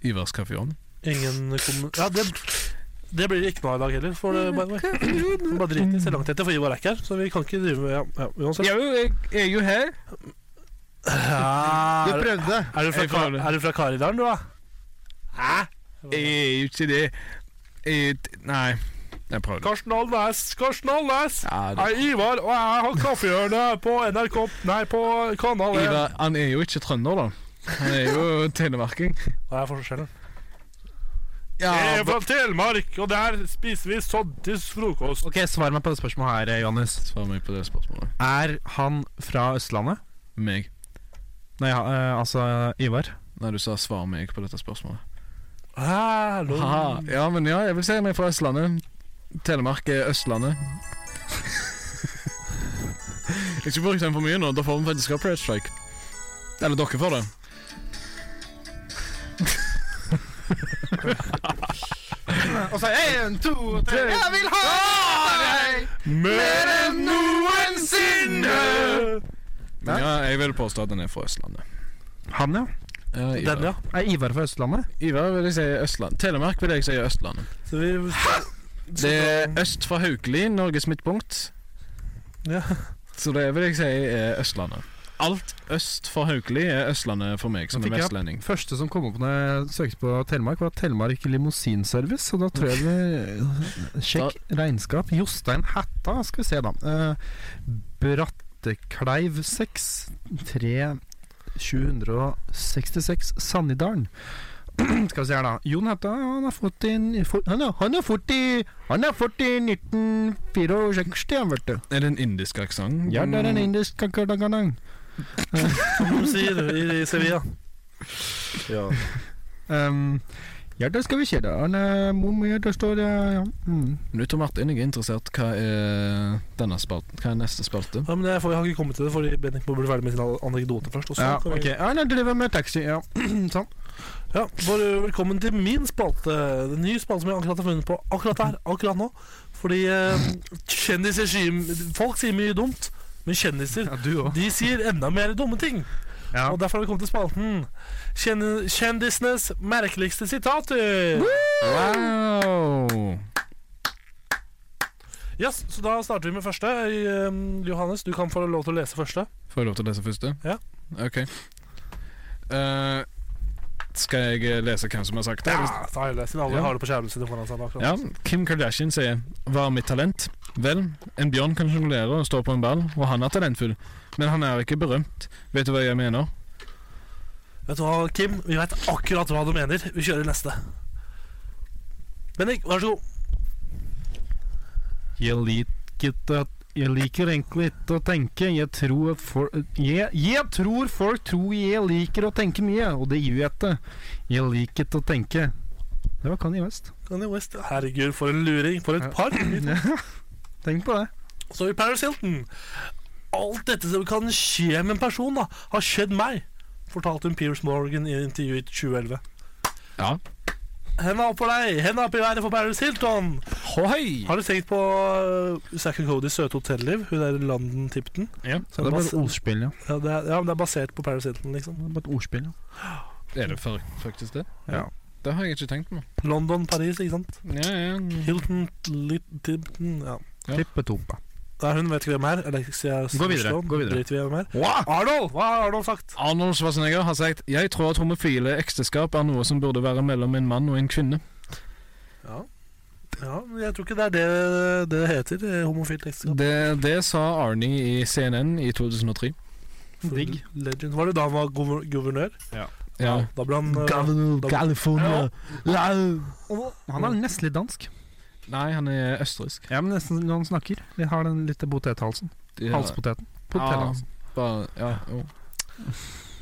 Ivars kaffeovn. Ingen kom... Ja, det, det blir ikke noe av i dag heller. For det bare, bare drit i. etter, for Ivar er ikke her. Så vi kan ikke drive med ja, ja, Uansett. Jo, jeg er jo her. Ja, er, prøvde. er, du fra, Jeg Ka- er du fra Karidalen, du, da? Hæ? Jeg er jo ikke det. Jeg, nei, jeg prøvde. Karsten Alnes! Karsten Alnes! Ja, Jeg er Ivar, og jeg har kaffehjørne på NRK Nei, på Kanal 1. Ivar, han er jo ikke trønder, da. Han er jo telemarking. Hva er forskjellen? Ja, Jeg er fra Telemark, og der spiser vi soddis frokost. Ok, Svar meg på det spørsmålet her, eh, Johannes. Svar meg på det spørsmålet. Er han fra Østlandet? Meg. Nei, ja, eh, altså Ivar. Nei, du sa 'svar meg' på dette spørsmålet. Hallo. Ah, Ja, men ja, jeg vil si meg fra Østlandet. Telemark er Østlandet. Ikke bruk den for mye nå, da får vi faktisk copyright strike. Eller dere får det. Og så én, to, tre Jeg vil ha deg Mer enn noensinne! Men ja, jeg vil påstå at den er fra Østlandet. Han, ja. Ja, Ivar. Den, ja. Er Ivar fra Østlandet? Ivar vil jeg si Østland. Telemark vil jeg si Østlandet. Så vi Det er øst for Haukeli, Norges midtpunkt. Ja. Så det vil jeg si er Østlandet. Alt øst for Haukeli er Østlandet for meg, som er jeg- vestlending. Første som kom opp når jeg søkte på Telemark, var Telemark limousinservice. Så da tror jeg vi Sjekk regnskap. Jostein Hætta, skal vi se, da. Uh, Brattekleiv 6 3 766 Sannidalen. Skal vi se her, da. Jon Hætta han er født i Han er, han født i Han er født i 1964, vet du. Er det en indisk aksent? Ja, det er en indisk kakadakadang. Som de sier i, i Sevilla. Ja. Um, ja, da skal vi se, da. Han, eh, mom, ja, der står det ja. mm. Du Tor Martin, jeg er interessert. Hva er denne spalten? Hva er neste spalte? Ja, men jeg, får, jeg har ikke kommet til det, fordi Bendik må bli ferdig med sin anekdote først. Også. Ja, ok. Ja, han driver med taxi, ja. sånn. Ja, bare Velkommen til min spalte. Den nye spalten som jeg akkurat har funnet på akkurat her, akkurat nå. Fordi eh, kjendiser sier Folk sier mye dumt, men kjendiser Ja, de sier enda mer dumme ting. Ja. Og Derfor har vi kommet til spalten Kjen- Kjendisenes merkeligste sitater. Wow! Yes, så Da starter vi med første. Eh, Johannes, du kan få lov til å lese første. Får jeg lov til å lese første? Ja. Ok. Uh, skal jeg lese hvem som har sagt det? Ja, ta hele, siden alle Ja. har det på skjermen sin foran seg. Ja, Kim Kardashian sier 'Hva er mitt talent?' Vel, en bjørn kan sjonglere og stå på en ball, og han er talentfull. Men han er ikke berømt. Vet du hva jeg mener? Vet du hva, Kim? Vi vet akkurat hva du mener. Vi kjører neste. Bendik, vær så god. Jeg liker, at, jeg liker egentlig ikke å tenke. Jeg tror, at for, jeg, jeg tror folk tror jeg liker å tenke mye, og det gjør jeg ikke. Jeg liker ikke å tenke. Det var Kanye West. Kanye West. Herregud, for en luring. For et par. Tenk på det. Så i Paris Hilton. Alt dette som kan skje med en person, da, har skjedd meg, fortalte hun Piers Morgan i intervjuet i 2011. Ja. Henda opp for deg! Henda opp i været for Paris Hilton! Hoi! Har du tenkt på uh, Zack and Codys søte hotelliv? Hun der London Tipton? Ja. Det er bare et ordspill, ja. ja, det er, ja, men det er basert på Paris Hilton, liksom. Det er bare et ordspill, ja. Er det faktisk det? ja. Det har jeg ikke tenkt på. London, Paris, ikke sant? Ja, ja. Hilton, Tipton ja. Ja. Hun, vet ikke hvem er. Alexia Gå videre, gå videre. Vi hvem er. Arnold! Hva har Arnold sagt? Arnold Schwarzenegger har sagt 'Jeg tror at homofile ekteskap er noe som burde være mellom en mann og en kvinne'. Ja. ja, men jeg tror ikke det er det det heter. eh, Homofilt ekteskap. Det, det sa Arnie i CNN i 2003. Digg. Legend. Var det da han var guvernør? Ja. Da ble han eh, da- California. Han er nesten litt dansk. Nei, han er østerriksk. Ja, men nesten når han snakker. Vi har den litt potethalsen. Ja. Halspoteten. Potethalsen. Bare, ja, jo.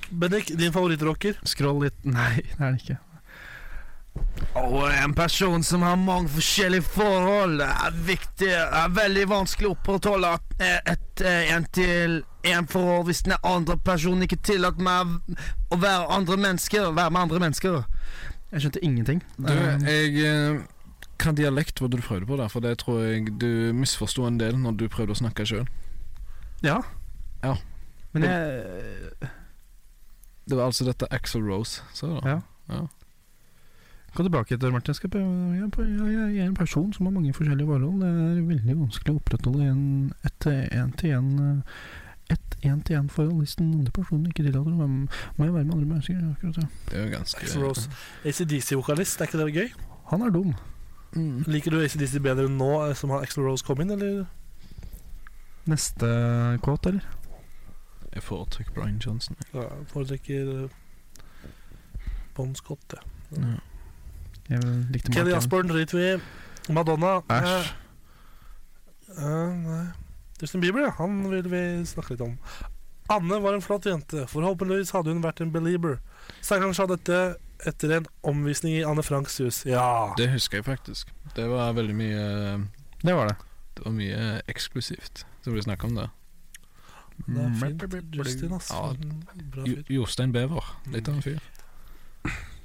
Bendik, din favorittrocker? Scroll litt Nei, det er det ikke. Og en person som har mange forskjellige forhold, er viktig er veldig vanskelig å opprettholde et en til en forhold hvis den andre personen ikke tillater meg å være andre mennesker, være med andre mennesker. Jeg skjønte ingenting. Du, jeg eh, Hva dialekt var det du prøvde på der? For det tror jeg du misforsto en del når du prøvde å snakke sjøl. ja. Ja. Men jeg Det var altså dette Axel Rose, sa da. Ja. Ja. Gå tilbake etter Martin. Jeg, skal prøve, jeg, er en person som har mange forskjellige forhold. Det er veldig vanskelig å opprettholde en, et én-til-én et én-til-én-forhold hvis den andre personen ikke tillater det. Må jo jeg være med andre mennesker? Akkurat ja. Det er jo ganske Rose. ACDC-vokalist, er ikke det gøy? Han er dum. Mm. Liker du ACDC bedre nå eh, som har Axl Rose kom inn, eller? Neste quote, eller? Jeg foretrekker Brian Johnson. jeg. Ja, foretrekker uh, Bon Scott, ja. Ja. Jeg likte Kelly. Asborn driter vi i. Madonna Æsj. eh, eh, nei. Justin Bieber, ja. Han vil vi snakke litt om. Anne var en flott jente. Forhåpentligvis hadde hun vært en belieber. Sangeren sa dette etter en omvisning i Anne Franks hus. Ja. Det husker jeg faktisk. Det var veldig mye Det var det. Det var mye eksklusivt som ble snakka om det. Det er fint. Justin, ass. Ja. Bra fyr. Jostein Bever. Litt av en fyr.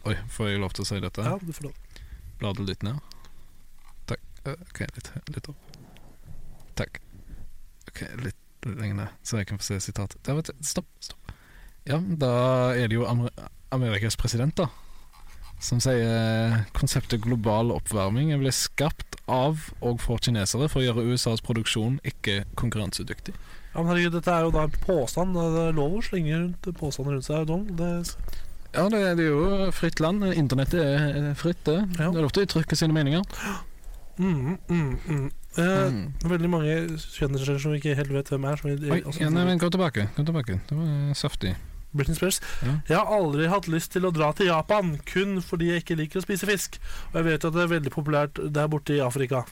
Oi, får jeg lov til å si dette? Ja, du får lov. Bladet litt ned? Takk. Eh, OK, litt, litt opp. Takk. OK, litt lenger ned, så jeg kan få se sitatet. Stopp. stopp. Ja, da er det jo Amer Amerikas president, da. Som sier konseptet global oppvarming ble skapt av og for kinesere for å gjøre USAs produksjon ikke konkurransedyktig. Ja, men herregud, dette er jo da en påstand. Det er lov å slenge rundt påstander rundt seg. Det, Ja, det, det er jo fritt land. Internettet er fritt, det. Ja. Det er lov til å uttrykke sine meninger. mm, mm, mm. Eh, Mm. Veldig mange kjendiser som vi ikke helt vet hvem er. Som vi, Oi, ja, nei, men gå tilbake. Gå tilbake. Det var saftig. Britney Spears. Ja. Jeg har aldri hatt lyst til å dra til Japan, kun fordi jeg ikke liker å spise fisk. Og jeg vet at det er veldig populært der borte i Afrika.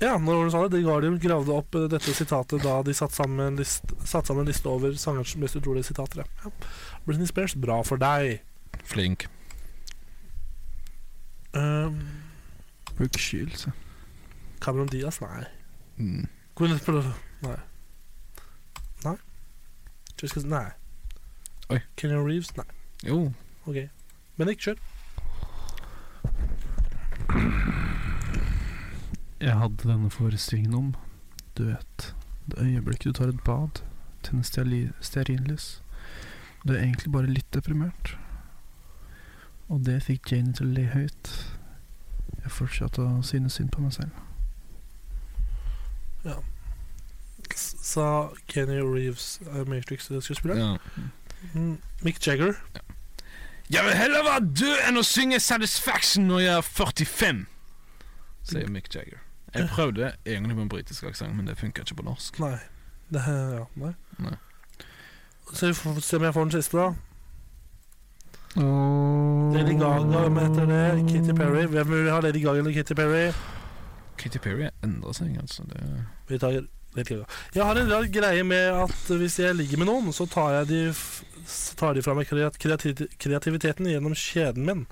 Ja, når du sa det, The Guardian gravde opp eh, dette sitatet da de satte sammen en satt sammen en liste over sangerens mest utrolige sitater. Ja. Britney Spears, bra for deg. Flink. Um, Shields. ja. Cameron Diaz, nei. Mm. Gwyneth. Nei. Jessica, nei. Oi. Kenyon Reeves, nei. Jo. Ok. Men ikke kjør. Jeg hadde denne forestillingen om Du vet Det øyeblikket du tar et bad Tenner stearinlys Du er egentlig bare litt deprimert Og det fikk Janie til å le høyt Jeg fortsatte å synes synd på meg selv S- Sa Kenny Reeves, Matrix-skuespilleren. Ja. Mm, Mick Jagger. Jeg vil heller være død enn å synge Satisfaction når jeg er 45, sier Mick Jagger. Jeg prøvde egentlig på en britisk aksent, men det funka ikke på norsk. Nei. Det, ja, nei. Nei. Så vi får se om jeg får den siste, da. Lady Gaga, heter det? Kitty Perry. Hvem vil ha Lady Gaga eller Kitty Perry? Kitty Perry endrer seg, altså. Det Vi tar. Jeg har en rar greie med at hvis jeg ligger med noen, så tar jeg de så tar de fra meg kreat kreativiteten gjennom kjeden min.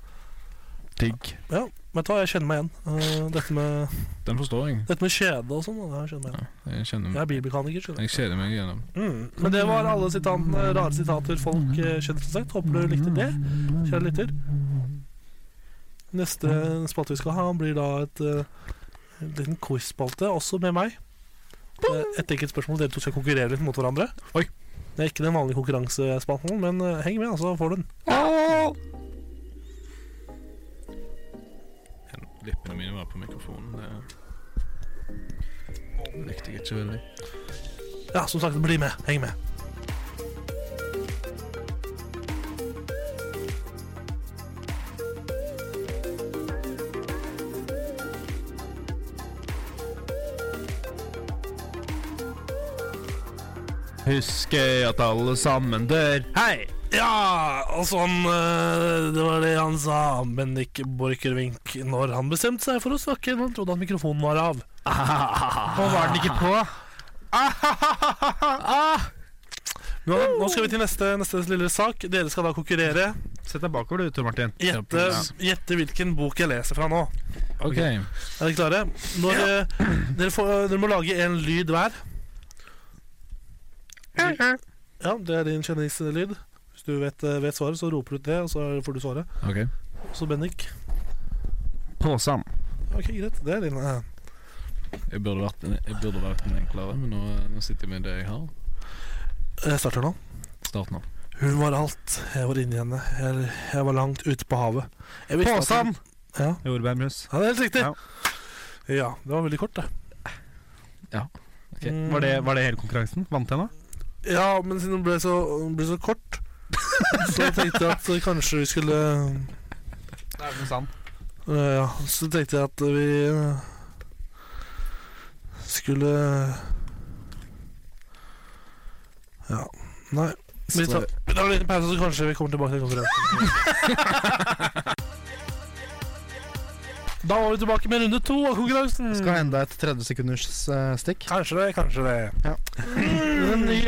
Digg Ja, vet du hva, jeg kjenner meg igjen. Eh, dette, med, Den forstår jeg. dette med kjede og sånn, jeg kjenner meg igjen. Jeg kjenner Jeg er bilmekaniker, skjønner. Jeg kjeder meg igjennom. Mm. Men det var alle sitatene, rare sitater folk eh, kjenner som sagt. Håper du likte det, kjære lytter. Neste spalte vi skal ha, blir da et en liten quiz-spalte, også med meg. Eh, Et enkelt spørsmål. Dere to skal konkurrere litt mot hverandre. Oi. Det er ikke den vanlige konkurransespalten, men eh, heng med, så får du den. Lippene mine var på mikrofonen. Det likte jeg ikke veldig. Ja, som sagt, bli med. Heng med. Husker at alle sammen dør Hei! Ja, og sånn eh, Det var det han sa, Bendik Borchgrevink, når han bestemte seg for å snakke når han trodde at mikrofonen var av. Og var den ikke på? Nå, nå skal vi til neste, neste lille sak. Dere skal da konkurrere. Sett deg bakover du, Tor Martin Gjette, gjette hvilken bok jeg leser fra nå. Ok. Er dere klare? Når, eh, dere, får, dere må lage en lyd hver. Ja, det er din kjenningslyd. Hvis du vet, eh, vet svaret, så roper du ut det, og så får du svaret. ok Så Bennik. Påsam Ok, greit. Det er din. Uh. Jeg burde vært en, jeg burde vært en enklere, men nå, nå sitter jeg med det jeg har. Jeg starter nå. Start nå. Hun var alt. Jeg var inni henne. Jeg, jeg var langt ute på havet. Påsam Ja. Jordbærmus ja, det er helt riktig. Ja. Ja. det var veldig kort, det. Ok. Okay. var, det, var det hele konkurransen? Vant jeg nå? Ja, men siden den ble så, den ble så kort, så tenkte jeg at kanskje vi skulle Det er vel sant øh, Ja, så tenkte jeg at vi skulle Ja. Nei. Vi tar, vi tar en liten pause, så kanskje vi kommer tilbake til konkurransen. Da var vi tilbake med runde to av konkurransen. Skal enda et 30 sekunders uh, stikk Kanskje det, kanskje det. Ja. Men i,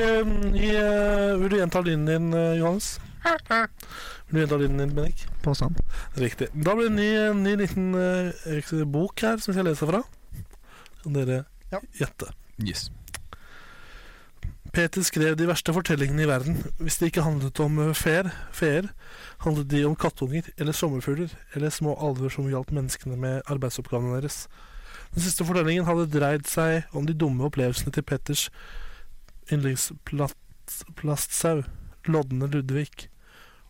i, eh, Vil du gjenta lyden din, eh, Johannes? Vil du gjenta lyden din, Bennik? Påstand. Riktig. Da blir det en ny, ny liten uh, bok her som vi skal lese fra. Kan dere Ja. gjette. Yes. Peter skrev de verste fortellingene i verden. Hvis det ikke handlet om eh, feer, feer, handlet de om kattunger eller sommerfugler eller små alver som hjalp menneskene med arbeidsoppgavene deres. Den siste fortellingen hadde dreid seg om de dumme opplevelsene til Petters yndlingsplastsau, lodne Ludvig,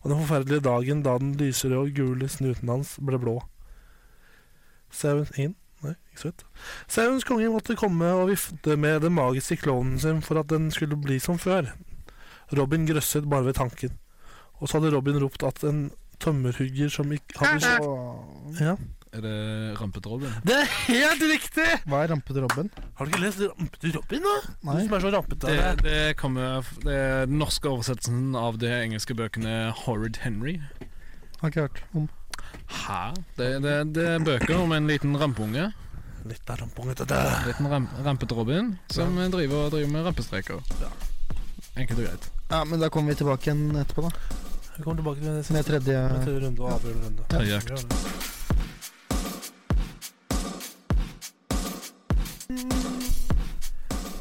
og den forferdelige dagen da den lyserøde og gule snuten hans ble blå. Sauen inn? Ikke. Sauens konge måtte komme og vifte med den magiske klovnen sin for at den skulle bli som før. Robin grøsset bare ved tanken. Og så hadde Robin ropt at en tømmerhugger som ikke hadde ja. Er det Rampete Robin? Det er helt riktig! Hva er rampete Robin? Har du ikke lest Rampete Robin, da? Nei. Du som er så rampete. Det, det kommer Det er den norske oversettelsen av de engelske bøkene Horrid Henry. Har ikke hørt om Hæ? Det, det, det er bøker om en liten rampeunge Litt rampungete. Liten ram rampete Robin som driver, driver med rampestreker. Ja. Enkelt og greit. Ja, men da kommer vi tilbake igjen etterpå, da. Vi kommer tilbake til siste. Med tredje Med tredje runde og avgjørende runde. Tredje Ja, økt. vi gjør det.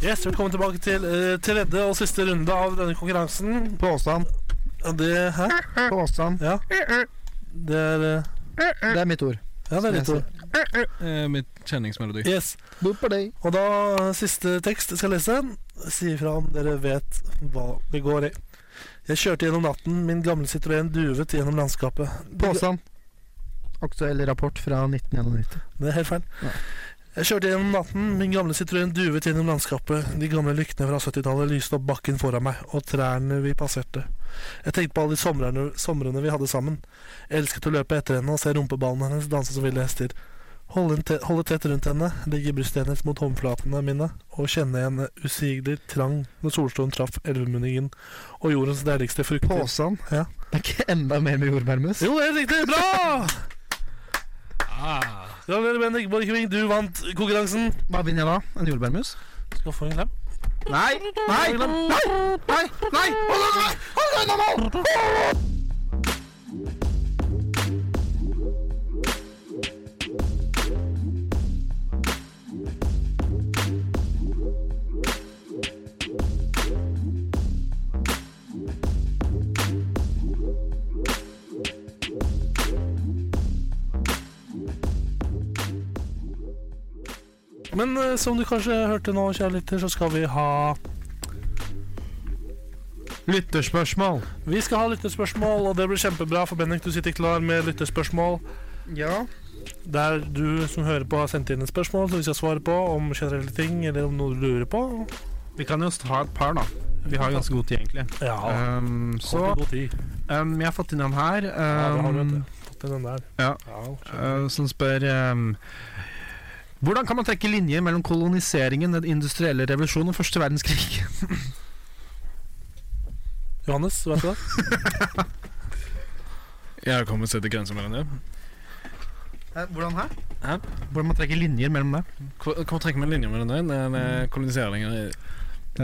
Yes, Velkommen tilbake til uh, tredje og siste runde av denne konkurransen. Påstand. Det Hæ? Påstand. Ja. Det er uh, Det er mitt ord. Ja, det er ditt ord. Eh, mitt kjenningsmelodi. Yes. Og da siste tekst jeg skal lese. Si ifra om dere vet hva det går i. Jeg kjørte gjennom natten, min gamle Citroën duvet gjennom landskapet. Påstand. Aktuell rapport fra 1991. Det er helt feil. Ja. Jeg kjørte gjennom natten, min gamle Citroën duvet gjennom landskapet. De gamle lyktene fra 70-tallet lyste opp bakken foran meg, og trærne vi passerte. Jeg tenkte på alle de somrene, somrene vi hadde sammen. Jeg elsket å løpe etter henne og se rumpeballene hennes danse som ville hester. Holde, holde tett rundt henne, legge brystet hennes mot håndflatene mine og kjenne en usigelig trang når solstolen traff elvemunningen og jordens deiligste frukter. Påstand. Ja. Det er ikke enda mer med jordbærmus. Jo, det er riktig! Bra! Ah. Gratulerer, Bendik Borchgrevink. Du vant konkurransen. Hva vinner jeg da? En jordbærmus? Skal få en klem. Nei! Nei! Nei! Nei! Nei! Hold on, hold on, hold on! Men eh, som du kanskje hørte nå, kjære lytter, så skal vi ha Lytterspørsmål. Vi skal ha lyttespørsmål, og det blir kjempebra, for Bennik, du sitter klar med lyttespørsmål. Ja. Der du som hører på, har sendt inn et spørsmål som vi skal svare på, om generelle ting, eller om noe du lurer på. Vi kan jo ta et par, da. Vi har ganske god tid, egentlig. Ja, Um, så god tid. um, Jeg har fått inn en her. Ja, det har du, Um, vet du. Fått inn den der. ja. Ja, uh, som spør um, Hvordan kan man trekke linjer mellom koloniseringen, den industrielle revolusjonen og første verdenskrig? Johannes, vet du det? Jeg kommer til å sette grenser mellom det. Hvordan her? Hæ? Hvordan man trekker linjer mellom det? Hvordan hvor trekker man linjer mellom det? Den eh, koloniseringen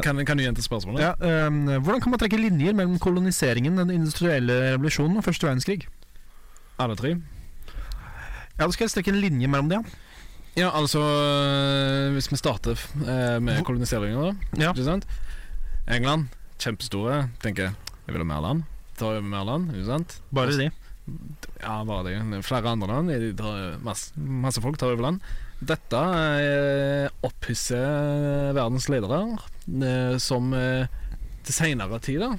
kan, kan du gjenta spørsmålet? Ja, um, hvordan kan man trekke linjer mellom koloniseringen, den industrielle revolusjonen og første verdenskrig? Alle tre? Ja, du skal helst trekke en linje mellom det. Ja, altså øh, Hvis vi starter øh, med koloniseringen, da. Ja. Ikke sant? England, kjempestore. Tenker jeg vil ha mer land. Tar over mer land, ikke sant? Bare de. Ja, bare de. Flere andre land. De tar masse, masse folk tar over land. Dette eh, opphisser verdens ledere, som til seinere tid, da,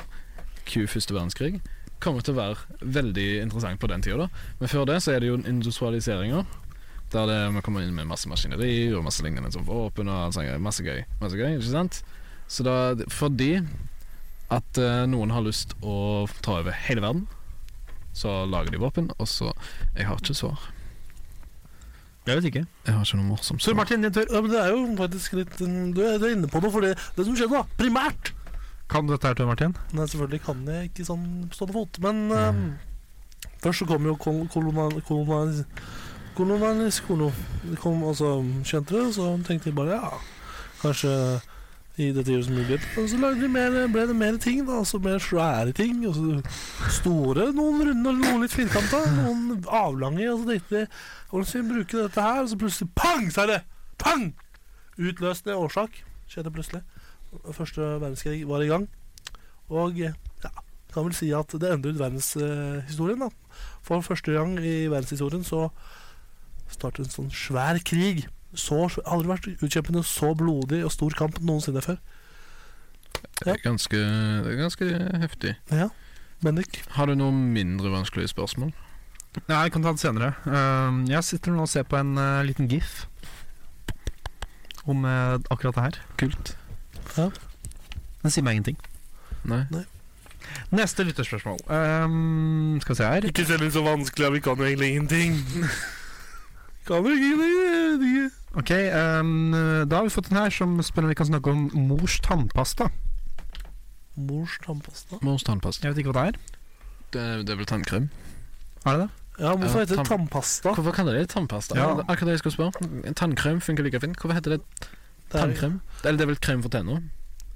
Q første verdenskrig, kommer til å være veldig interessant på den tida. Men før det så er det jo industrialiseringa. Der det, man kommer inn med masse maskineri og masse lignende som våpen og alt sånt. Masse gøy. Masse gøy, ikke sant? Så da, fordi at uh, noen har lyst å ta over hele verden, så lager de våpen, og så Jeg har ikke svar. Jeg vet ikke. Jeg har ikke noe morsomt Så svar. Martin. Ja, men det er jo faktisk litt mm, Du er, du er inne på noe, for det, det som skjedde, da, primært Kan du dette her, Tor Martin? Nei, selvfølgelig kan jeg ikke sånn på stående fot, men ehm, først så kom jo kol kolonial... kolonial Kolonialis kolo. Det kom altså skjønte det, og så tenkte jeg bare ja, kanskje i dette gjør som mye. Og så lagde de mer, ble det mer ting, da. Altså mer svære ting. Og så store, noen runde noen litt firkanta. Noen avlange. Og så tenkte de hvordan skal vi bruke dette her? Og så plutselig pang, sa det! Pang! Utløsende årsak skjedde plutselig. Første verdenskrig var i gang. Og ja, kan vel si at det endret verdenshistorien. da. For første gang i verdenshistorien så startet en sånn svær krig. Så, aldri vært utkjempet en så blodig og stor kamp noensinne før. Det er ganske, det er ganske heftig. Ja, Bendik. Har du noen mindre vanskelige spørsmål? Nei, jeg kan ta det senere. Um, jeg sitter nå og ser på en eh, liten gif om eh, akkurat det her. Kult. Den sier meg ingenting. Nei? Neste lytterspørsmål. Um, skal vi se her. Ikke selv så vanskelig, vi kan jo egentlig ingenting. Ingenting. Ok, um, Da har vi fått en her som spør om vi kan snakke om mors tannpasta. Mors tannpasta. Mors tannpasta. Jeg vet ikke hva det er. Det, det er vel tannkrem? Er det det? Ja, hvorfor heter det tannpasta? Hvorfor kaller de det tannpasta? Ja. Akkurat det jeg skulle spørre. Tannkrem funker like fint. Hvorfor heter det Det er- tannkrem? Eller det er vel krem for tenner?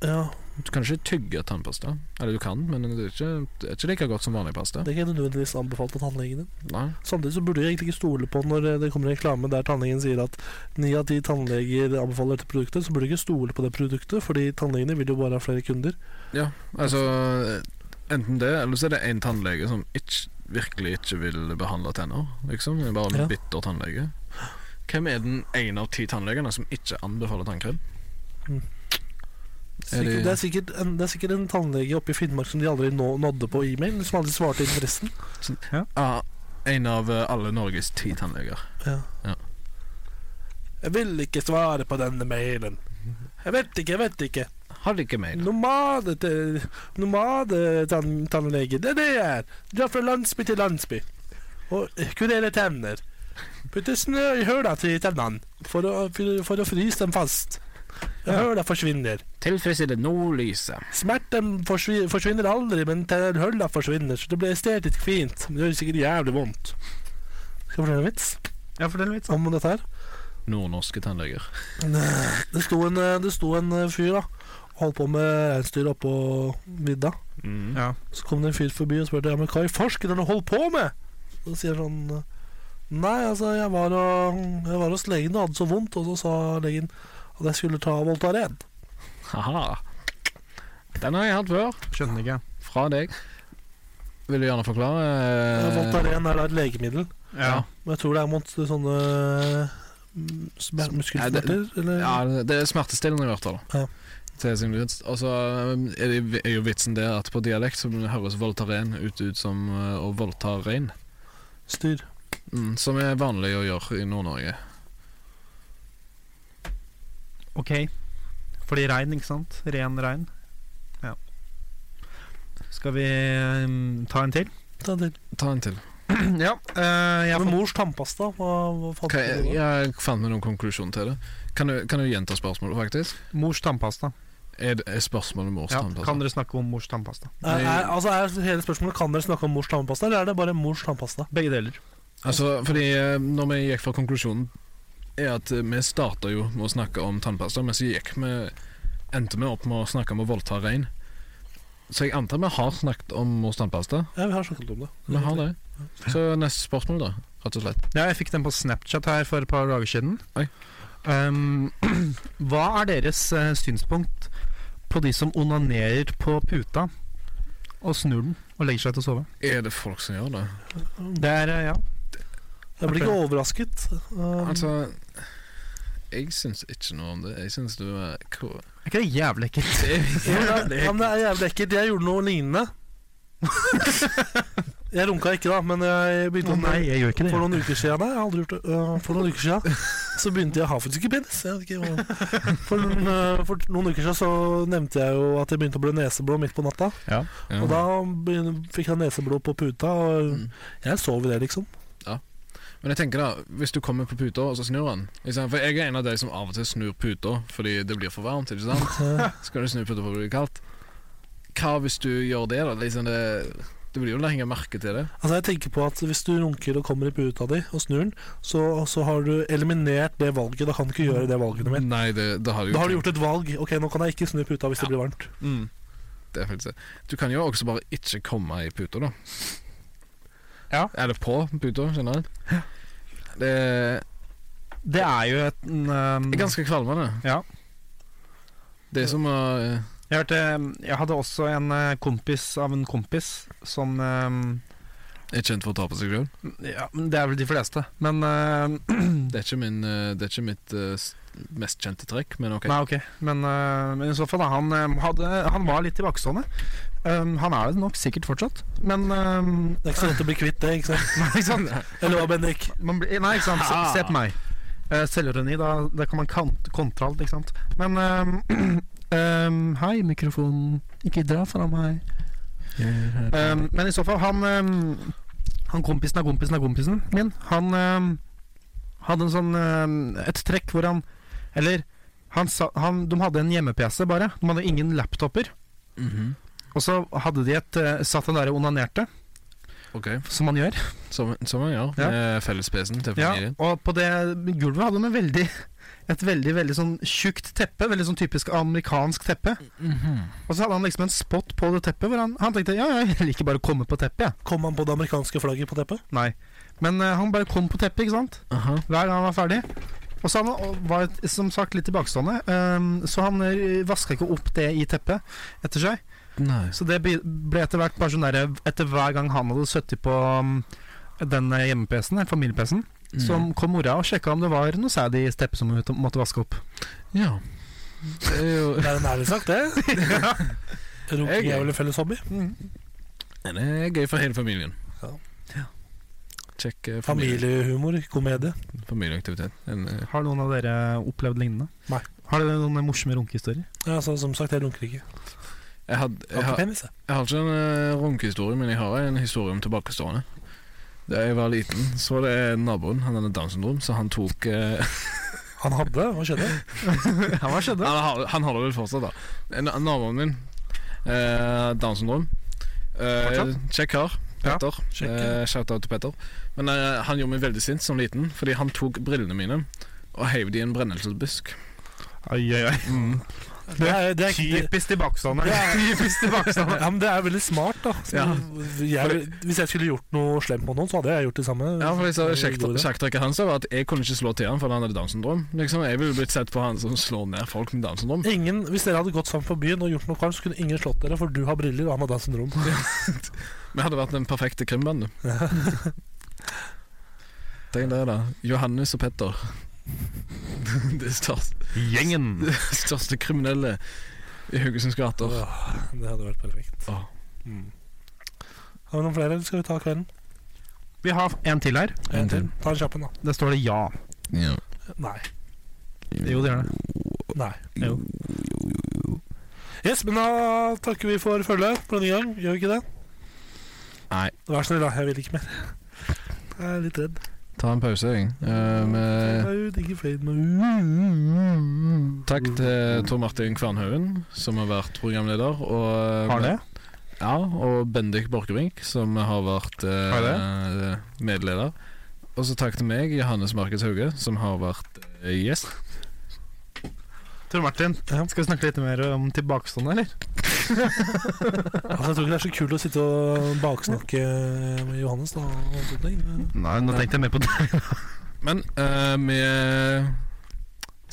Ja, Du kan ikke tygge tannpasta. Eller du kan, men det er ikke, det er ikke like godt som vanlig pasta. Det er ikke nødvendigvis anbefalt av tannlegen din. Nei. Samtidig så burde du egentlig ikke stole på når eh, det kommer reklame der tannlegen sier at ni av ti tannleger anbefaler dette produktet, så burde du ikke stole på det produktet, fordi tannlegene vil jo bare ha flere kunder. Ja, altså Enten det, eller så er det en tannlege som ikke, virkelig ikke vil behandle tenner. Liksom. Det er bare en Ja. bitter tannlege. Hvem er den ene av ti tannlegene som ikke anbefaler tannkrem? Mm. Er Sikkert, det, er sikkert en, det er sikkert en tannlege oppe i Finnmark som de aldri nå, nådde på e-mail, som aldri svarte interessen. Ja. Ah, en av eh, alle Norges ti tannleger. Ja. Ja. Jeg vil ikke svare på denne mailen. Jeg vet ikke, jeg vet ikke. Har du ikke mail. Nomade, til- nomade tann, det er det jeg er. Drar fra landsby til landsby. Og kurerer tenner. Putter snø i høla til tennene for å, for, for å fryse dem fast. Ja. Høla forsvinner. Tilfredsstille nordlyset. Smerten forsvinner, forsvinner aldri, men høla forsvinner, så det blir estetisk fint. Men det gjør sikkert jævlig vondt. Skal jeg fortelle en vits Ja, fortell vits om dette her? Nordnorske tannleger. Det sto en, det sto en fyr da holdt på med reinsdyr oppå vidda. Ja. Så kom det en fyr forbi og spurte ja, men hva i farsken har du holdt på med. Så sier han sånn Nei, altså, jeg var, og, jeg var hos legen og hadde så vondt, og så sa legen at jeg skulle ta Voltaren. Aha. Den har jeg hatt før. Skjønner ikke. Fra deg. Vil du gjerne forklare? Eh, Voltaren er da et legemiddel. Ja. Men jeg tror det er mot sånne mm, muskelsmerter, eller? Ja, det er smertestillende i hvert fall. Ja. Og så um, er, er jo vitsen det at på dialekt så høres Voltaren ut, ut som uh, å voldta rein. Styr. Mm, som er vanlig å gjøre i Nord-Norge. Ok. Fordi regn, ikke sant? Ren regn. Ja. Skal vi um, ta en til? Ta det. Ta en til. ja. Uh, jeg Men mors tannpasta, hva, hva du på jeg fant med noen konklusjon til det. Kan du, kan du gjenta spørsmålet, faktisk? mors tannpasta. Er, er spørsmålet mors Ja, tannpasta? kan dere snakke om mors tannpasta? Er, er, altså er hele spørsmålet Kan dere snakke om mors tannpasta, eller er det bare mors tannpasta? Begge deler. Altså, fordi eh, når vi gikk fra konklusjonen Er at vi starta jo med å snakke om tannpasta, men så gikk vi endte vi opp med å snakke om å voldta rein. Så jeg antar vi har snakket om mors tannpasta. Ja, vi har snakket om det. Vi har det. Så neste spørsmål, da. Rett og slett. Ja, jeg fikk den på Snapchat her for et par dager siden. Oi. Um, hva er deres uh, synspunkt på de som onanerer på puta og snur den og legger seg til å sove? Er det folk som gjør det? Det er, uh, ja. Jeg blir ikke overrasket. Um, Altså Jeg syns ikke noe om det. Jeg syns du er cool. Er ikke det jævlig ekkelt? ja, ja, men det er jævlig ekkelt. Jeg gjorde noe lignende. Jeg runka ikke, da, men jeg begynte oh, nei, jeg gjør ikke det. For noen uker siden Nei, jeg har aldri gjort det. Uh, for noen uker siden så begynte jeg å ha faktisk ikke penis. Jeg ikke, hva- for, noen, øh, for noen uker siden så nevnte jeg jo at jeg begynte å blø neseblod midt på natta. Ja. Og da begynte, fikk jeg neseblod på puta, og Mm. jeg sov i det, liksom. Men jeg tenker da, hvis du kommer på puta og så snur den? For jeg er en av de som av og til snur puta fordi det blir for varmt. ikke sant? Skal du snu puta fordi det blir kaldt? Hva hvis du gjør det, da? Liksom det, det blir jo lenge merke til det. Altså jeg tenker på at Hvis du runker og kommer i puta di og snur den, så, så har du eliminert det valget. Da kan du ikke gjøre det valget mitt. Nei, det, da har du Da har du gjort et valg. Ok, nå kan jeg ikke snu puta hvis det blir varmt. Mm. det. det. Du kan jo også bare ikke komme i puta, da. Ja. Eller på puta, du. Det er Det er jo et um, ganske kvalmende. Ja. Det er som å eh, Jeg, hørte, jeg hadde også en eh, kompis av en kompis som um, er kjent for å ta på seg sjøl. Ja, det er vel de fleste. Men uh, Det er min, det er ikke mitt uh, mest kjente trekk, men ok. Nei, okay. Men, uh, men i så fall, da. Han, hadde, han var litt tilbakestående. Um, han er det nok sikkert fortsatt, men um, Det er ikke så lett å bli kvitt det. ikke sant? Nei, ikke sant? Eller hva, Bendik? Man blir, nei, ikke sant. Se, se på meg. Uh, Selvironi, da, da kan man kant, kontre alt, ikke sant. Men um, Hei, mikrofonen. Ikke dra fra meg. Men i så fall, han Han kompisen av kompisen av kompisen min, han hadde en sånn et trekk hvor han Eller han han, de hadde en hjemme-PC, bare. De hadde ingen laptoper. Mhm. Og så hadde de et uh, Satt han der og onanerte. Okay. som man gjør. Som, som man gjør Ja. med fellespesen til Ja, og på det gulvet hadde de veldig, et veldig veldig sånn tjukt teppe. Veldig sånn typisk amerikansk teppe. Mhm. Og så hadde han liksom en spot på det teppet hvor han, han tenkte ja, ja, jeg liker bare å komme på teppet, Ja. Kom han på det amerikanske flagget på teppet? Nei. Men uh, han bare kom på teppet, ikke sant. Aha. Hver gang han var ferdig. Og så han var som sagt litt tilbakestående, um, så han uh, vaska ikke opp det i teppet etter seg. Nei. Så det ble etter hvert bare sånn derre Etter hver gang han hadde sittet på um, den eh, hjemme-PC-en, familie-PC-en, Mm. så kom mora og sjekka om det var noe sæd i steppet som hun måtte vaske opp. Ja. Det er jo Det er en ærlig sagt, det. Runking er vel en felles hobby. Det er gøy for hele familien. Ja. Kjekk eh, familie, Familiehumor, komedie. familieaktivitet. En, eh, Har noen av dere opplevd lignende? Nei. Har dere noen morsomme runkehistorier? Ja, altså, som sagt, jeg runker ikke. Jeg, had, Jeg ikke jeg. jeg har ikke en uh, runkehistorie, men jeg har en historie om tilbakestående. Da jeg var liten, så var det naboen, han hadde Downs syndrom, så han tok eh, Han hadde, hva skjedde? han, hva skjedde? han, han har det vel fortsatt, da. Naboen min, eh, Downs syndrom. Eh? Kjekk kar. Ja, Petter. kjekk, Eh, Shout-out til Petter. Men eh, han gjorde meg veldig sint som liten, fordi han tok brillene mine og heiv de i en brennelsesbusk. Oi, oi, oi. Det er, det er, Typisk tilbakestående. Typisk tilbakestående. ja, men det er veldig smart, da. Så Ja. jeg, hvis jeg skulle gjort noe slemt mot noen, så hadde jeg gjort det samme. Ja, for gjorde. Sjakktrekket hans var at jeg kunne ikke slå til han fordi han hadde Downs syndrom. Liksom, jeg ville blitt sett på han som slår ned folk med Downs syndrom. Ingen, hvis dere hadde gått sammen på byen og gjort noe kvalmt, så kunne ingen slått dere, for du har briller, og han har Downs syndrom. Vi hadde vært den perfekte krimbande. Tenk det, da. Johannes og Petter. Det største, Gjengen. det største kriminelle i Haugesunds gater. Åh, det hadde vært perfekt. Åh. Mm. Har vi noen flere, eller skal vi ta kvelden? Vi har en til her. En til. Ta en kjapp en, da. Det står det ja. Ja. Nei. Jo, det gjør det. Nei. Jo. Yes, men da takker vi for følget på denne gang. Gjør vi ikke det? Nei. Vær så snill, da. Jeg vil ikke mer. Jeg er litt redd. Ta en pause, jeg. Uh, takk til Tor Martin Kvernhaugen, som har vært programleder. Og, Har det? Ja, og Bendik Borchgrevink, som har vært uh, Har medleder. Og så takk til meg, Johannes Markus Hauge, som har vært uh, gjest. Tor Martin, skal vi snakke litt mer om tilbakestående, eller? Altså, jeg tror ikke det er så kult å sitte og baksnakke med Johannes. da og. Nei, nå tenkte jeg mer på det. Men eh, vi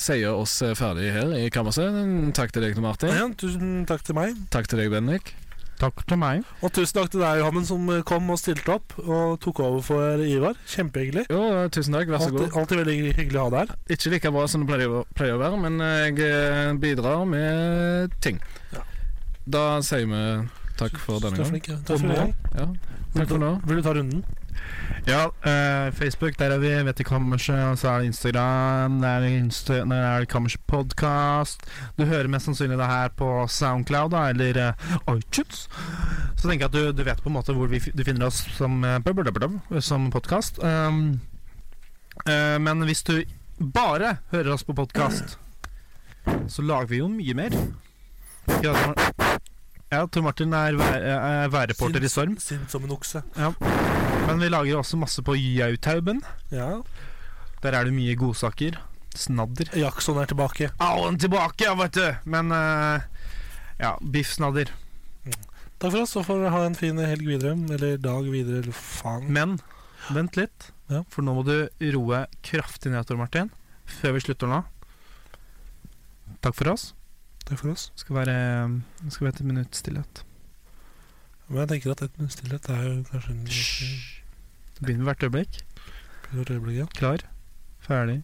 sier oss ferdig her i kammerset. Takk til deg, Martin. Ja, tusen takk til meg. Takk til deg, Bendik. Takk til meg. Og tusen takk til deg, Johannes, som kom og stilte opp og tok over for Ivar. Kjempehyggelig. Jo, tusen takk. Vær så god. Alltid, alltid veldig hyggelig å ha deg her. Ikke like bra som det pleier, å- være, men jeg eh, bidrar med ting. Ja. Da sier vi takk for denne gang. flink. ja. Takk for nå. Ja, takk for nå. Vil du ta runden? Ja, uh, Facebook, der er vi. Vet i. Og så er det Instagram. Der er Insta er det Kammerset Podcast. Du hører mest sannsynlig det her på Soundcloud da, eller uh, iTunes. Så tenker jeg at du, du vet på en måte hvor vi, du finner oss som, uh, som podkast. Um, uh, men hvis du bare hører oss på podkast, så lager vi jo mye mer. Ikke det, Ja, Tor Martin er, vær, er værreporter i Storm. Sint som en okse. Men vi lager også masse på Jautauben. Ja. Der er det mye godsaker. Snadder. Jackson er tilbake. Allen tilbake, ja, vet du! Men uh, ja, biff snadder. Takk for oss, og får ha en fin helg videre. Eller dag videre, eller faen. Men vent litt, Ja. for nå må du roe kraftig ned, Tor Martin. Før vi slutter nå. Takk for oss. Takk for oss. Det skal være, det skal være et minutts stillhet. Men jeg tenker at et minutts stillhet er jo kanskje en Det begynner hvert øyeblikk. Hvert øyeblikk. Ja. Klar, ferdig,